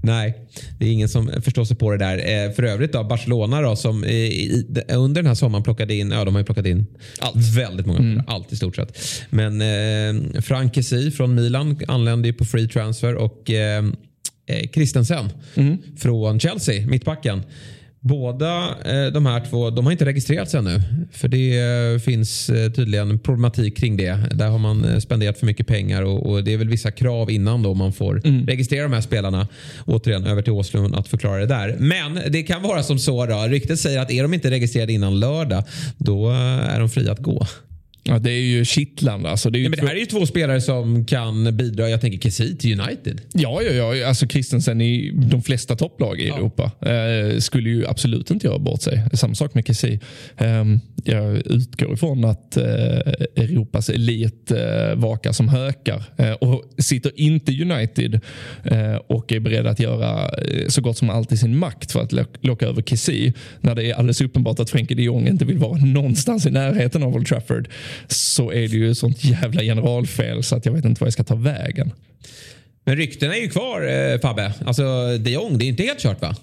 Nej, det är ingen som förstår sig på det där. Eh, för övrigt då, Barcelona då, som i, under den här sommaren plockade in, ja de har ju plockat in allt. väldigt många mm. allt i stort sett. Men eh, Kessie från Milan anlände ju på free transfer och eh, eh Christensen mm. från Chelsea, mittbacken. Båda eh, de här två de har inte registrerats ännu. För det eh, finns eh, tydligen problematik kring det. Där har man spenderat för mycket pengar och, och det är väl vissa krav innan då man får mm. registrera de här spelarna. Återigen över till Åslund att förklara det där. Men det kan vara som så då. Ryktet säger att är de inte registrerade innan lördag då är de fria att gå. Ja, det är ju kittlande. Alltså, det, är ja, men det här är ju två spelare som kan bidra. Jag tänker Kessie till United. Ja, ja, ja. Alltså Christensen i de flesta topplag i ja. Europa eh, skulle ju absolut inte göra bort sig. Samma sak med Kessie. Eh, jag utgår ifrån att eh, Europas elit eh, vakar som hökar eh, och sitter inte United eh, och är beredda att göra så gott som allt i sin makt för att locka över Kessie när det är alldeles uppenbart att Frenkie de Jong inte vill vara någonstans i närheten av Old Trafford så är det ju sånt jävla generalfel så att jag vet inte vad jag ska ta vägen. Men ryktena är ju kvar eh, Fabbe. Alltså de Jong, det är inte helt kört va?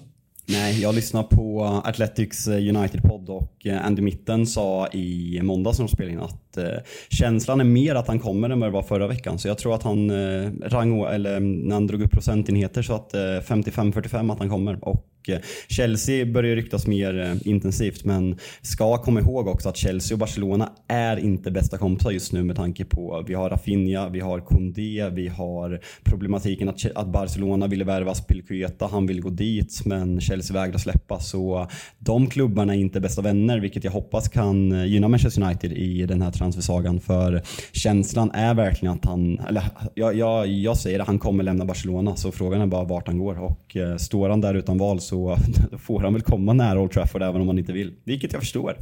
Nej, jag lyssnade på Athletics eh, United-podd och eh, Andy Mitten sa i måndags när de spelade in att eh, känslan är mer att han kommer än vad det var förra veckan. Så jag tror att han eh, rang, eller mm, när han drog upp procentenheter så att eh, 55-45 att han kommer. Och eh, Chelsea börjar ryktas mer eh, intensivt men ska komma ihåg också att Chelsea och Barcelona är inte bästa kompisar just nu med tanke på vi har Rafinha, vi har Koundé, vi har problematiken att, att Barcelona ville värva Spilkueta, han vill gå dit men Chelsea vägrar släppa så de klubbarna är inte bästa vänner vilket jag hoppas kan eh, gynna Manchester United i den här transfersagan för känslan är verkligen att han, eller jag, jag, jag säger det, han kommer lämna Barcelona så frågan är bara vart han går och står han där utan val så <laughs> får han väl komma nära Old Trafford även om han inte vill. Vilket jag förstår.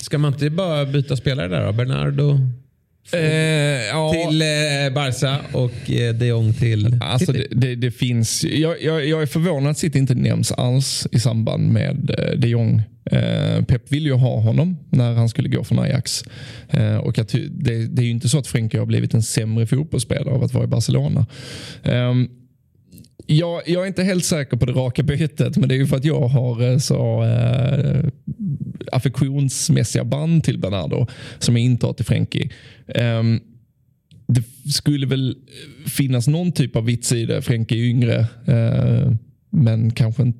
Ska man inte bara byta spelare där då? Bernardo? Eh, ja. Till eh, Barca och eh, de Jong till alltså det, det, det, finns, jag, jag, jag, är förvånad att City inte nämns alls i samband med eh, de Jong. Eh, Pep ville ju ha honom när han skulle gå från Ajax. Eh, och att det, det är ju inte så att Frenkie har blivit en sämre fotbollsspelare av att vara i Barcelona. Ehm, jag, jag, är inte helt säker på det raka bytet, men det är ju för att jag har eh, så äh, affektionsmässiga band till Bernardo som jag inte har till Frenkie. Um, det skulle väl finnas någon typ av vits i det. Frenkie är yngre, eh, men kanske inte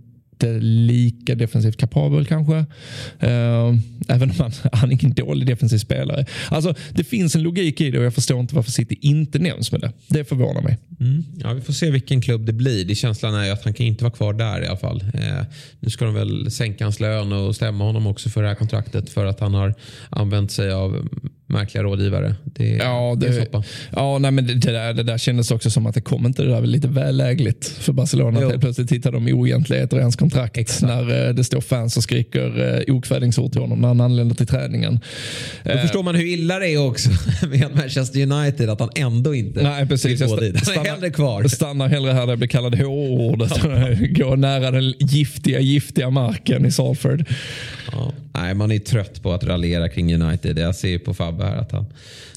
lika defensivt kapabel kanske. Uh, även om han, han är ingen dålig defensiv spelare. Alltså, det finns en logik i det och jag förstår inte varför City inte nämns med det. Det förvånar mig. Mm. Ja, vi får se vilken klubb det blir. Det känslan är att han kan inte vara kvar där i alla fall. Uh, nu ska de väl sänka hans lön och stämma honom också för det här kontraktet för att han har använt sig av märkliga rådgivare. Det, ja, det, det är Ja, nej, men det, det, där, det där kändes också som att det kom inte det där lite väl lägligt för Barcelona. Jo. Att plötsligt hittar de oegentligheter i hans kontrakt Exakt. när eh, det står fans och skriker eh, okvädingsord till honom när han anländer till träningen. Då eh. förstår man hur illa det är också <laughs> med Manchester United att han ändå inte nej, precis. vill gå dit. Han är hellre kvar. Stannar hellre här där jag blir kallad H-ordet. <laughs> <laughs> Går nära den giftiga, giftiga marken i Salford. Ja. Nej, man är trött på att raljera kring United. Jag ser på Fabbe här att han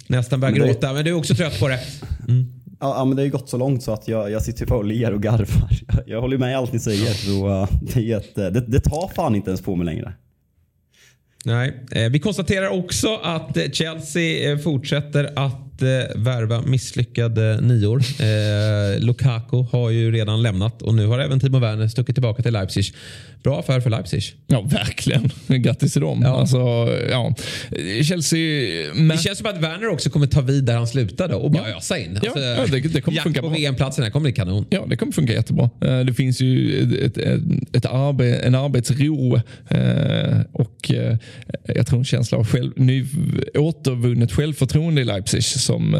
nästan börjar men gråta. Men du är också trött på det. Mm. Ja, men det har ju gått så långt så att jag, jag sitter bara och ler och garvar. <laughs> Jag, jag håller med i allt ni säger. Så, uh, det, ett, det, det tar fan inte ens på mig längre. Nej, eh, vi konstaterar också att Chelsea eh, fortsätter att eh, värva misslyckade nior. Eh, Lukaku har ju redan lämnat och nu har även Timo Werner stuckit tillbaka till Leipzig. Bra affär för Leipzig. Ja, verkligen. Grattis till dem. Ja. Alltså, ja. Chelsea... Men... Det känns som att Werner också kommer ta vid där han slutade och bara ja. ösa in. Alltså, ja, det, det kommer funka på VM-platsen kommer bli kanon. Ja, det kommer funka jättebra. Eh, det finns ju ett, ett, ett arbe, en arbetsro eh, och eh, jag tror en känsla av själv, ny, återvunnet självförtroende i Leipzig som,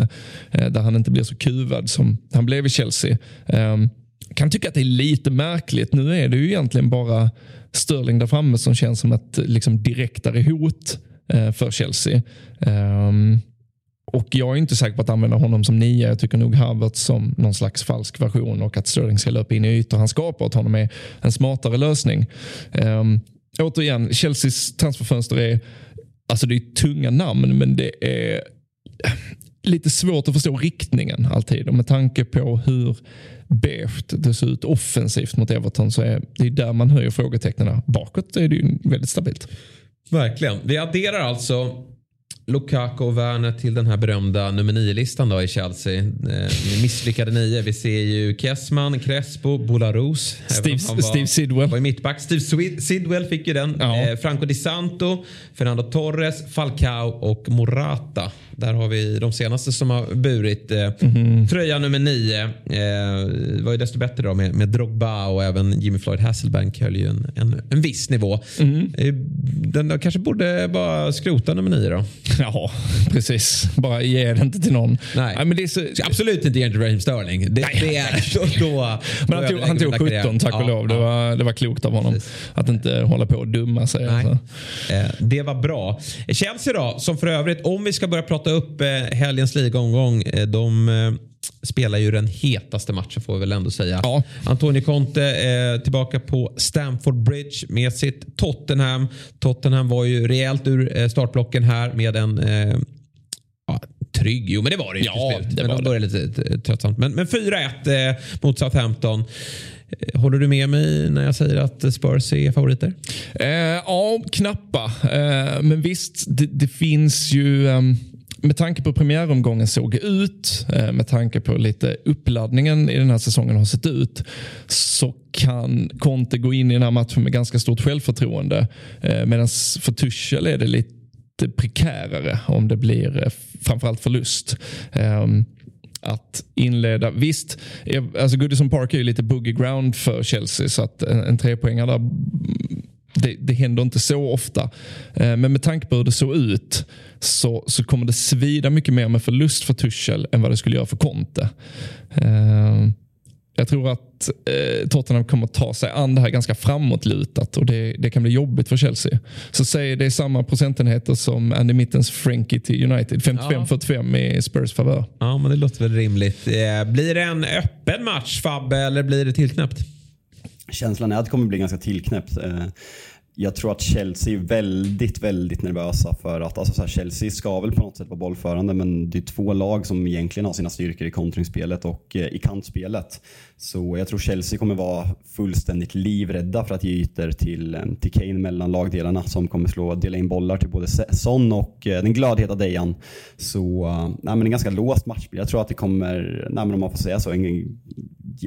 eh, där han inte blir så kuvad som han blev i Chelsea. Ehm, kan tycka att det är lite märkligt. Nu är det ju egentligen bara Sterling där framme som känns som ett liksom, direktare hot eh, för Chelsea. Ehm, och jag är inte säker på att använda honom som nia. Jag tycker nog Havertz som någon slags falsk version och att Sterling ska löpa in i ytor han skapar åt honom är en smartare lösning. Um, återigen, Chelseas transferfönster är, alltså det är tunga namn men det är lite svårt att förstå riktningen alltid. Och med tanke på hur beige det ser ut offensivt mot Everton så är det där man höjer frågetecknen. Bakåt är det ju väldigt stabilt. Verkligen. Vi adderar alltså Lukaku och Werner till den här berömda nummer 9-listan då i Chelsea. Eh, misslyckade nio. Vi ser ju Kessman, Crespo, Bolarus. Steve, Steve Sidwell. Var mittback. Steve Sidwell fick ju den. Ja. Eh, Franco Di Santo, Fernando Torres, Falcao och Morata. Där har vi de senaste som har burit eh, mm. tröja nummer 9. Eh, var ju desto bättre då med, med Drogba och även Jimmy Floyd Hasselbank höll ju en, en, en viss nivå. Mm. Eh, den kanske borde bara skrota nummer 9 då. <laughs> Ja, precis. Bara ge det inte till någon. Nej, Nej men det är så... absolut inte ge till Raheem Sterling. Det, Nej. det är <laughs> då, då, Men han tog, han tog 17 tack och ja, lov. Det, ja. var, det var klokt av honom. Precis. Att inte hålla på och dumma sig. Nej. Alltså. Eh, det var bra. Chelsea då, som för övrigt, om vi ska börja prata upp eh, helgens ligaomgång. Eh, de spelar ju den hetaste matchen får vi väl ändå säga. Ja. Antonio Conte är tillbaka på Stamford Bridge med sitt Tottenham. Tottenham var ju rejält ur eh, startblocken här med en eh, ja, trygg. Jo, men det var det ju ja, Det men var de började lite tröttsamt. Men, men 4-1 eh, mot Southampton. Eh, håller du med mig när jag säger att Spurs är favoriter? Eh, ja, knappa. Eh, men visst, det, det finns ju... Um med tanke på premiäromgången såg ut, eh, med tanke på lite uppladdningen i den här säsongen har sett ut, så kan Conte gå in i den här matchen med ganska stort självförtroende. Eh, medan för Tuchel är det lite prekärare om det blir eh, framförallt förlust ehm, att inleda. Visst, alltså Goodison Park är ju lite boogie ground för Chelsea så att en, en trepoängare där det, det händer inte så ofta. Eh, men med tanke på hur det såg ut så, så kommer det svida mycket mer med förlust för Tuchel än vad det skulle göra för Conte. Eh, jag tror att eh, Tottenham kommer ta sig an det här ganska framåtlutat och det, det kan bli jobbigt för Chelsea. Så säg det är samma procentenheter som Andy Mittens Frankie till United. 55-45 i Spurs favör. Ja, men det låter väl rimligt. Blir det en öppen match Fabbe eller blir det tillknäppt? Känslan är att det kommer bli ganska tillknäppt. Eh, jag tror att Chelsea är väldigt, väldigt nervösa för att alltså så här, Chelsea ska väl på något sätt vara bollförande men det är två lag som egentligen har sina styrkor i kontringsspelet och eh, i kantspelet. Så jag tror Chelsea kommer vara fullständigt livrädda för att ge ytor till, eh, till Kane mellan lagdelarna som kommer slå, dela in bollar till både Son och den glödheta Dejan. Så nej, men en ganska låst matchbild. Jag tror att det kommer, nej, men om man får säga så, en,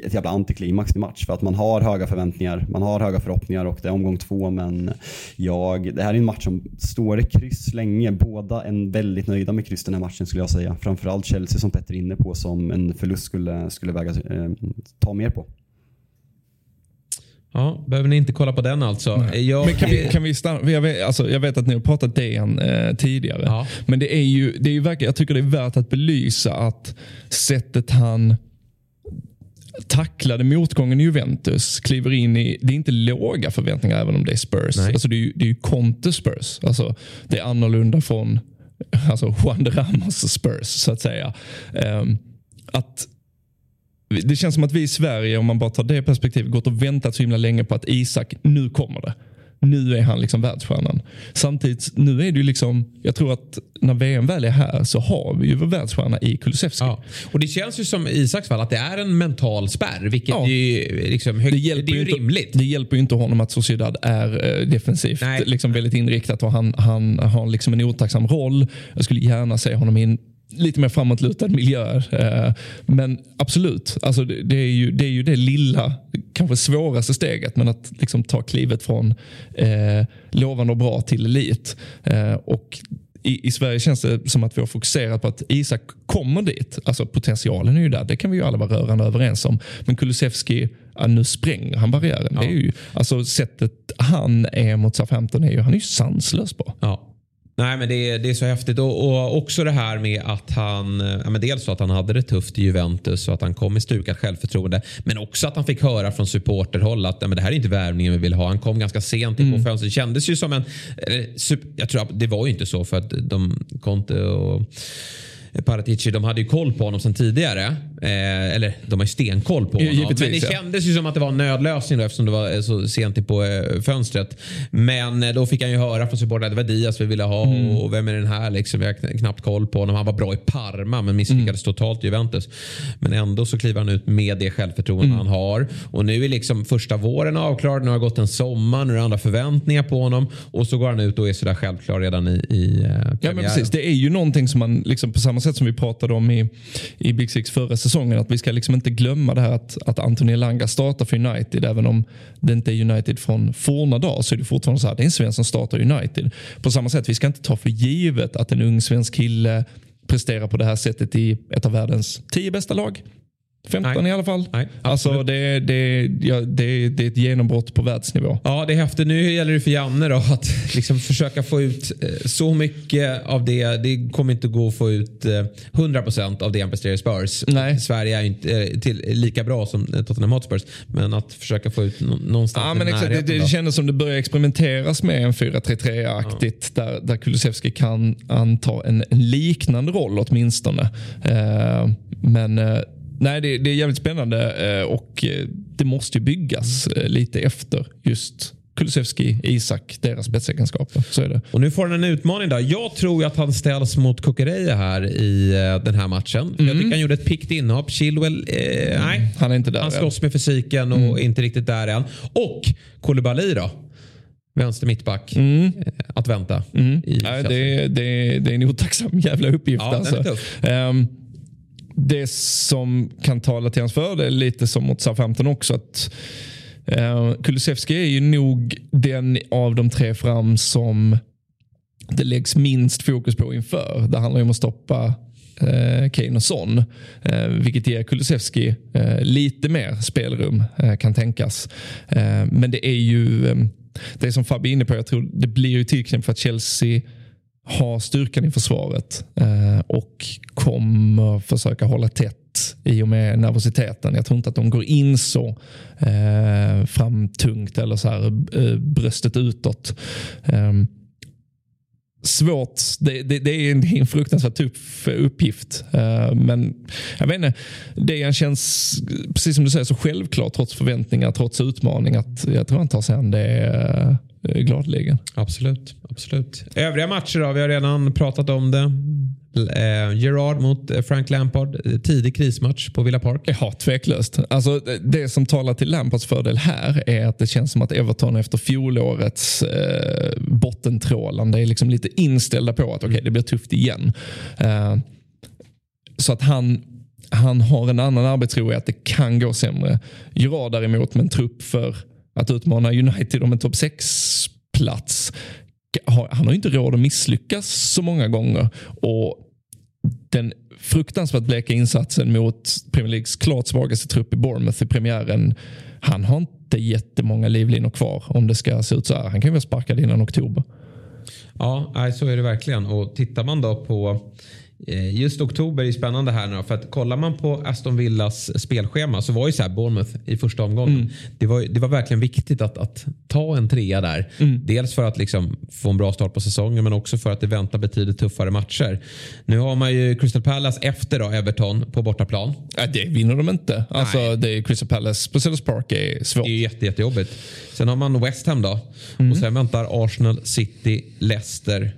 ett jävla antiklimax i match för att man har höga förväntningar, man har höga förhoppningar och det är omgång två men jag, det här är en match som står i kryss länge. Båda är väldigt nöjda med kryss den här matchen skulle jag säga. Framförallt Chelsea som Petter är inne på som en förlust skulle, skulle väga, eh, ta mer på. Ja, behöver ni inte kolla på den alltså. Jag, men kan vi, kan vi stanna, jag, vet, alltså, jag vet att ni har pratat DN eh, tidigare. Ja. Men det är ju, det är ju verkligen, jag tycker det är värt att belysa att sättet han tacklade motgången i Juventus, kliver in i, det är inte låga förväntningar även om det är Spurs. Alltså det, är ju, det är ju Conte Spurs. Alltså det är annorlunda från alltså Juan de Ramos Spurs så att säga. Um, att det känns som att vi i Sverige, om man bara tar det perspektivet, gått och väntat så himla länge på att Isak, nu kommer det nu är han liksom världsstjärnan. Samtidigt, nu är det ju liksom, jag tror att när VM väl är här så har vi ju vår världsstjärna i Kulusevski. Ja. Och det känns ju som i Isaks fall att det är en mental spärr, vilket ja. är, liksom hög, det, hjälper det är ju inte, rimligt. Det hjälper ju inte honom att Sociedad är eh, defensivt liksom väldigt inriktat och han, han har liksom en otacksam roll. Jag skulle gärna se honom i en lite mer framåtlutad miljö. Eh, men absolut, alltså det, är ju, det är ju det lilla, kanske svåraste steget. Men att liksom ta klivet från eh, lovande och bra till elit. Eh, och i, i, Sverige känns det som att vi har fokuserat på att Isak kommer dit. Alltså potentialen är ju där, det kan vi ju alla vara rörande överens om. Men Kulusevski, ja, nu spränger han barriären. Ja. Det är ju, alltså sättet han är mot Southampton är ju, han är ju sanslös på. Ja. Nej men det är, det är så häftigt och, och också det här med att han, ja, men dels så att han hade det tufft i Juventus och att han kom med stukat självförtroende. Men också att han fick höra från supporterhåll att ja, men det här är inte värvningen vi vill ha. Han kom ganska sent in på mm. fönstret. Det kändes ju som en, jag tror att det var ju inte så för att de Conte och Paratici de hade ju koll på honom sedan tidigare. Eh, eller de har ju stenkoll på honom. Givetvis, men det ja. kändes ju som att det var en nödlösning då, eftersom det var eh, så sent på eh, fönstret. Men eh, då fick han ju höra från supportrarna att det var Diaz vi ville ha Mm. och vem är den här liksom? Vi har kn- knappt koll på honom. Han var bra i Parma men misslyckades Mm. totalt i Juventus. Men ändå så kliver han ut med det självförtroende Mm. han har. Och nu är liksom första våren avklarad. Nu har det gått en sommar. Nu är det andra förväntningar på honom. Och så går han ut och är sådär självklar redan i, i eh, Ja men precis, det är ju någonting som man, liksom, på samma sätt som vi pratade om i, i Big Six förra säsongen, att vi ska liksom inte glömma det här att, att Anthony Elanga startar för United, även om det inte är United från forna dagar så är det fortfarande så här, det är en svensk som startar United. På samma sätt, vi ska inte ta för givet att en ung svensk kille presterar på det här sättet i ett av världens tio bästa lag. 15 Nej. i alla fall. Nej, alltså det, det, ja, det, det är ett genombrott på världsnivå. Ja, det är häftigt. Nu gäller det för Janne då att liksom försöka få ut eh, så mycket av det. Det kommer inte gå att få ut eh, 100% av det han presterar i Spurs. Nej. Sverige är inte eh, till, lika bra som eh, Tottenham Hotspurs. Men att försöka få ut nå- någonstans Ja, men exakt, det, det kändes som det började experimenteras med en 4-3-3-aktigt där, där Kulusevski kan anta en, liknande roll åtminstone. Eh, men eh, nej, det, det är jävligt spännande eh, och eh, det måste ju byggas eh, lite efter just Kulusevski, Isak, deras spetsegenskaper. Så är det. Och nu får han en utmaning där. Jag tror att han ställs mot Kukureya här i den här matchen. För Jag tycker han gjorde ett pickt inhopp. Chilwell, eh, nej. Han är inte där Han slåss med fysiken och är inte riktigt där än. Och Koulibaly då? Vänster mittback. Eh, Att vänta. i Nej, det, det, det är en otacksam jävla uppgift. Ja, alltså det som kan tala till hans fördel, lite som mot Southampton också, att eh, Kulusevski är ju nog den av de tre fram som det läggs minst fokus på inför. Det handlar ju om att stoppa eh, Kane och Son. Eh, vilket ger Kulusevski eh, lite mer spelrum eh, kan tänkas. Eh, men det är ju, eh, det är som Fabbe är inne på, jag tror det blir ju tillknäppt för att Chelsea har styrkan i försvaret eh, och kommer försöka hålla tätt i och med nervositeten. Jag tror inte att de går in så eh, framtungt eller så här, eh, bröstet utåt. Eh, svårt. Det, det, det är en, en fruktansvärt tuff uppgift. Uh, men jag vet inte, Dejan känns, precis som du säger, så självklart trots förväntningar, trots utmaning att jag tror han tar sig an det uh, gladeligen. Absolut, absolut. Övriga matcher då? Vi har redan pratat om det. Eh, Gerard mot eh, Frank Lampard. Eh, tidig krismatch på Villa Park. Ja, tveklöst. Alltså, det- som talar till Lampards fördel här är att det känns som att Everton efter fjolårets eh, bottentrålande är liksom lite inställda på att okay, det blir tufft igen. Eh, så att han, han har en annan arbetsro i att det kan gå sämre. Gerard däremot med en trupp för att utmana United om en topp 6-plats. Han har ju inte råd att misslyckas så många gånger. Och den fruktansvärt bleka insatsen mot Premier Leagues klart svagaste trupp i Bournemouth i premiären. Han har inte jättemånga livlinor kvar om det ska se ut så här. Han kan ju vara sparkad innan oktober. Ja, så är det verkligen. Och tittar man då på Just oktober är spännande här nu för att kollar man på Aston Villas spelschema så var ju så här Bournemouth i första omgången. Mm. Det, var, det var verkligen viktigt att, att ta en trea där. Mm. Dels för att liksom få en bra start på säsongen men också för att det väntar betydligt tuffare matcher. Nu har man ju Crystal Palace efter då Everton på bortaplan. Ja, det vinner de inte. Alltså, Nej. det är Crystal Palace på Sellers Park är svårt. Det är jätte, jättejobbigt. Sen har man West Ham då. Mm. Och sen väntar Arsenal, City, Leicester.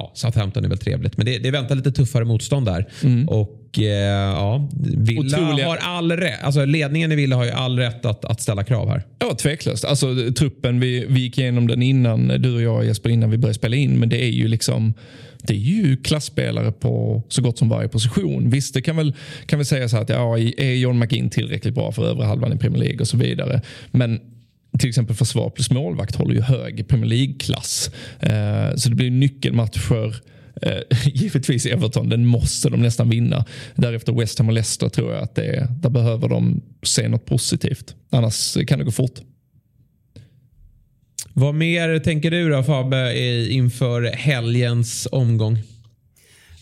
Ja, Southampton är väl trevligt. Men det, det väntar lite tuffare motstånd där. Och eh, ja, Villa Mm. Otroliga- har all rätt. Alltså ledningen i Villa har ju all rätt att, att ställa krav här. Ja, tveklöst. Alltså, truppen, vi, vi gick igenom den innan, du och jag Jesper, innan vi började spela in. Men det är ju liksom det är ju klassspelare på så gott som varje position. Visst, det kan väl, kan väl säga så här att ja, är John McGinn tillräckligt bra för övre halvan i Premier League och så vidare. Men till exempel försvar plus målvakt håller ju hög Premier League-klass. Eh, så det blir nyckelmatcher. Eh, <laughs> givetvis Everton, den måste de nästan vinna. Därefter West Ham och Leicester tror jag att det är, där behöver de se något positivt. Annars kan det gå fort. Vad mer tänker du då Fabbe inför helgens omgång?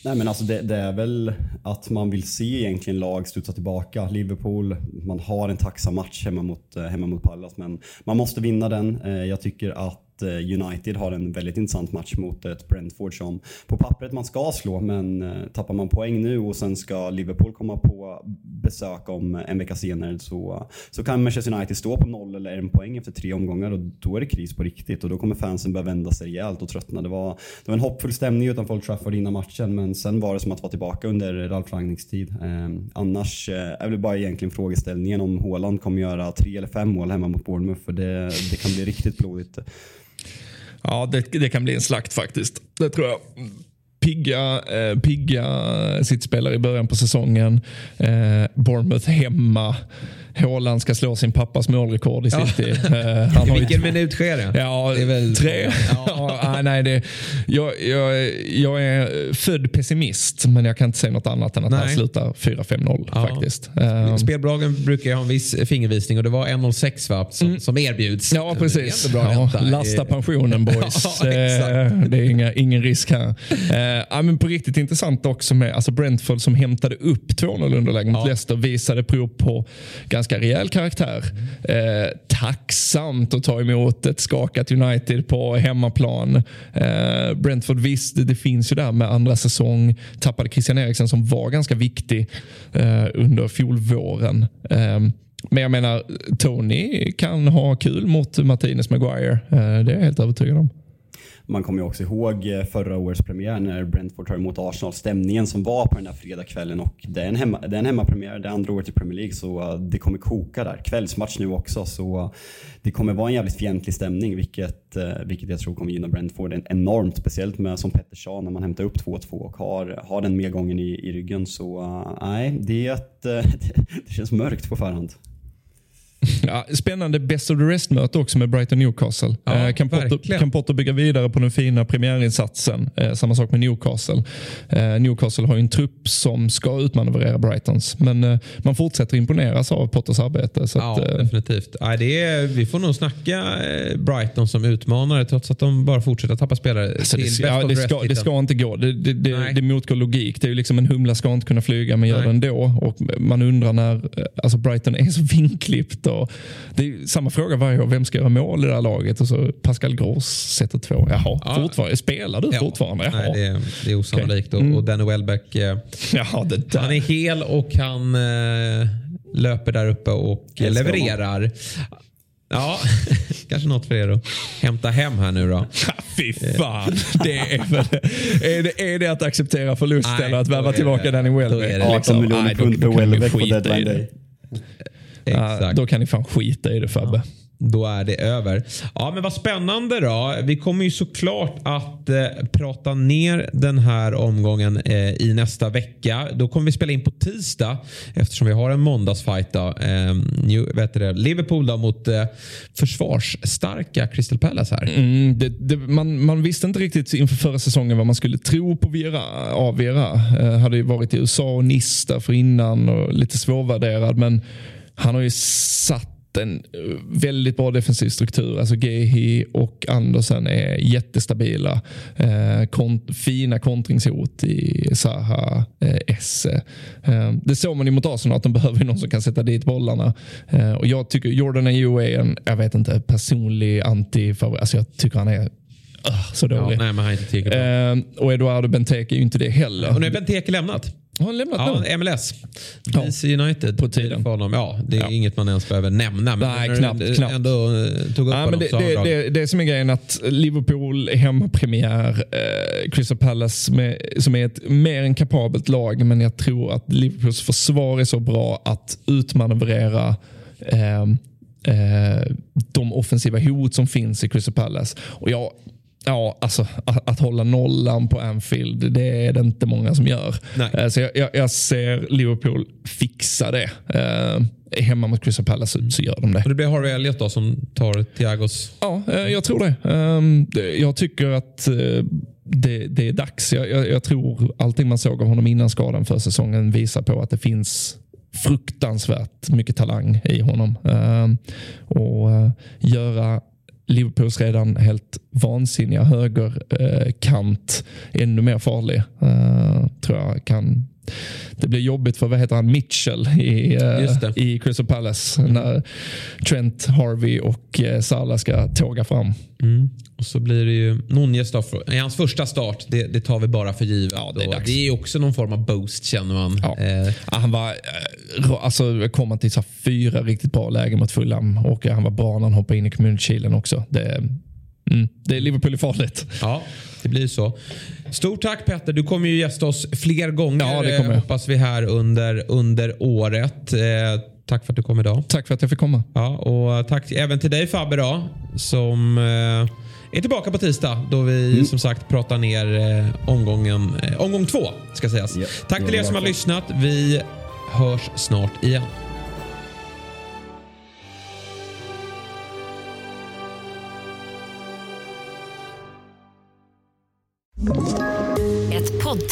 Nej men alltså det, det är väl att man vill se egentligen lag studsa tillbaka. Liverpool, man har en tacksam match hemma mot, eh, hemma mot Pallas men man måste vinna den. Eh, jag tycker att att eh, United har en väldigt intressant match mot ett Brentford som på pappret man ska slå men eh, tappar man poäng nu och sen ska Liverpool komma på besök om en vecka senare så, så kan Manchester United stå på noll eller en poäng efter tre omgångar och då är det kris på riktigt och då kommer fansen börja vända sig rejält och tröttna. Det var, det var en hoppfull stämning utanför Old Trafford innan matchen men sen var det som att vara tillbaka under Ralf Rangnicks tid. Eh, annars eh, är väl bara egentligen frågeställningen om Haaland kommer göra tre eller fem mål hemma mot Bournemouth för det, det kan bli riktigt blodigt. Ja, det, det kan bli en slakt faktiskt. Det tror jag pigga, eh, pigga sittspelare i början på säsongen. Eh, Bournemouth hemma. Haaland ska slå sin pappas målrekord i City. Ja. Eh, han I vilken minut sker det? Ja, det är väl tre. Ja. nej, det, jag, jag, jag är född pessimist, men jag kan inte säga något annat än att nej. han slutar 4-5-0 ja. faktiskt. Um, Spelbolagen brukar ju ha en viss fingervisning och det var 1-0-6 va, som, mm. som erbjuds. Ja, precis. Ja, lasta pensionen <laughs> boys. ja, eh, det är inga, ingen risk här. Uh, ja, men på riktigt intressant också med alltså Brentford som hämtade upp 2-0 underläge mot ja. Leicester visade prov på ganska ganska rejäl karaktär. Eh, tacksamt att ta emot ett skakat United på hemmaplan. Eh, Brentford visst, det finns ju där med andra säsong. Tappade Christian Eriksen som var ganska viktig eh, under fjolvåren. Eh, men jag menar, Tony kan ha kul mot Martinez Maguire. Eh, det är jag helt övertygad om. Man kommer ju också ihåg eh, förra årets premiär när Brentford tar emot Arsenal. Stämningen som var på den där fredagskvällen och det är en, hemma, det är en hemmapremiär, det är andra året i Premier League så eh, det kommer koka där. Kvällsmatch nu också så eh, det kommer vara en jävligt fientlig stämning vilket, vilket jag tror kommer gynna Brentford enormt. Speciellt med som Petter sa när man hämtar upp 2-2 och har, har den medgången i, i ryggen så nej, det, det, <laughs> det känns mörkt på förhand. Ja, spännande Best of the Rest-möte också med Brighton Newcastle. Ja, eh, kan, Potter, kan Potter bygga vidare på den fina premiärinsatsen? Eh, samma sak med Newcastle. Eh, Newcastle har ju en trupp som ska utmanövrera Brightons. Men eh, man fortsätter imponeras av Potters arbete. Så ja, att, eh, definitivt. Ja, det är, vi får nog snacka eh, Brighton som utmanare trots att de bara fortsätter tappa spelare. Alltså det, ja, det, ska, det ska inte gå. Det, det, det, det motgår logik. Det är ju liksom en humla ska inte kunna flyga men gör det ändå. Och man undrar när alltså Brighton är så <laughs> vinklippt och det är samma fråga varje år. Vem ska göra mål i det här laget? Och så Pascal Gross sätter två. Jaha, ja. fortfarande. Spelar du ja. fortfarande? Jaha. Nej, det, är, det är osannolikt. Okay. Mm. Och, Danny Welbeck, eh, <laughs> Jaha, han är hel och han eh, löper där uppe och levererar. Ja, <laughs> kanske något för er att hämta hem här nu då. <laughs> Fy fan. Det är, väl, är, det, är det att acceptera förlust Nej, eller att värva tillbaka Danny Welbeck? 18 liksom. miljoner pund för Welbeck på deadline day. Exakt. Då kan ni fan skita i det Fabbe. Ja. Då är det över. Ja, men vad spännande då. Vi kommer ju såklart att eh, prata ner den här omgången eh, i nästa vecka. Då kommer vi spela in på tisdag eftersom vi har en måndagsfight. Då. Eh, New, vet det, Liverpool då mot eh, försvarsstarka Crystal Palace här. Mm, det, det, man, man, visste inte riktigt inför förra säsongen vad man skulle tro på Vera, av Vera. Eh, hade ju varit i USA och Nice för innan och lite svårvärderad. Men han har ju satt en eh, väldigt bra defensiv struktur. Alltså Gehi och Andersen är jättestabila. Eh, kont fina kontringshot i Zaha, eh, Esse. Eh, det såg man ju mot Arsenal att de behöver någon som kan sätta dit bollarna. Eh, och jag tycker Jordan Ayew är en, jag vet inte, personlig anti Alltså jag tycker han är uh, så dålig. Ja, nej, men han är inte eh, och Eduardo Benteke är ju inte det heller. Och nu är Benteke lämnat. Har han lämnat ja, nu? MLS. DC United. På tiden. För honom. Ja, det är ja. inget man ens behöver nämna. Men Nej, knappt. Du knappt. ändå eh, tog upp ja, men det, det, det, det som är grejen att Liverpool är hemmapremiär. Eh, Crystal Palace med, som är ett mer än kapabelt lag. Men jag tror att Liverpools försvar är så bra att utmanövrera eh, eh, de offensiva hot som finns i Crystal Palace. Och jag Ja, alltså att, att, hålla nollan på Anfield, det är det inte många som gör. Nej. Eh, så jag, jag, jag ser Liverpool fixa det. Uh, hemma mot Crystal Palace så, så gör de det. Och det blir Harvey Elliot då som tar Thiagos? Ja, uh, jag tror det. Um, jag tycker att uh, det, det, är dags. Jag, jag, jag, tror allting man såg av honom innan skadan för säsongen visar på att det finns fruktansvärt mycket talang i honom. Uh, och göra Liverpools redan helt vansinniga högerkant eh, ännu mer farlig. Eh, tror jag kan det blir jobbigt för vad heter han, Mitchell i, eh, i Crystal Palace. När Trent, Harvey och eh, Salah ska tåga fram. Mm. Och så blir det ju Nunez då. I hans första start, det, det, tar vi bara för givet. Ja, det, är det är också någon form av boost känner man. Ja. Eh. han var, eh, alltså kom till så fyra riktigt bra lägen mot Fulham och han var bra när han hoppade in i community också. Det, Mm, det är Liverpool är farligt. Ja, det blir så. Stort tack Petter. Du kommer ju gästa oss fler gånger. Ja, det kommer jag. hoppas vi här under, under året. Eh, tack för att du kom idag. Tack för att jag fick komma. Ja, och tack även till dig Fabbe då, som eh, är tillbaka på tisdag då vi mm. som sagt pratar ner eh, omgången, eh, omgång två ska sägas. Ja, tack till er som har lyssnat. Vi hörs snart igen.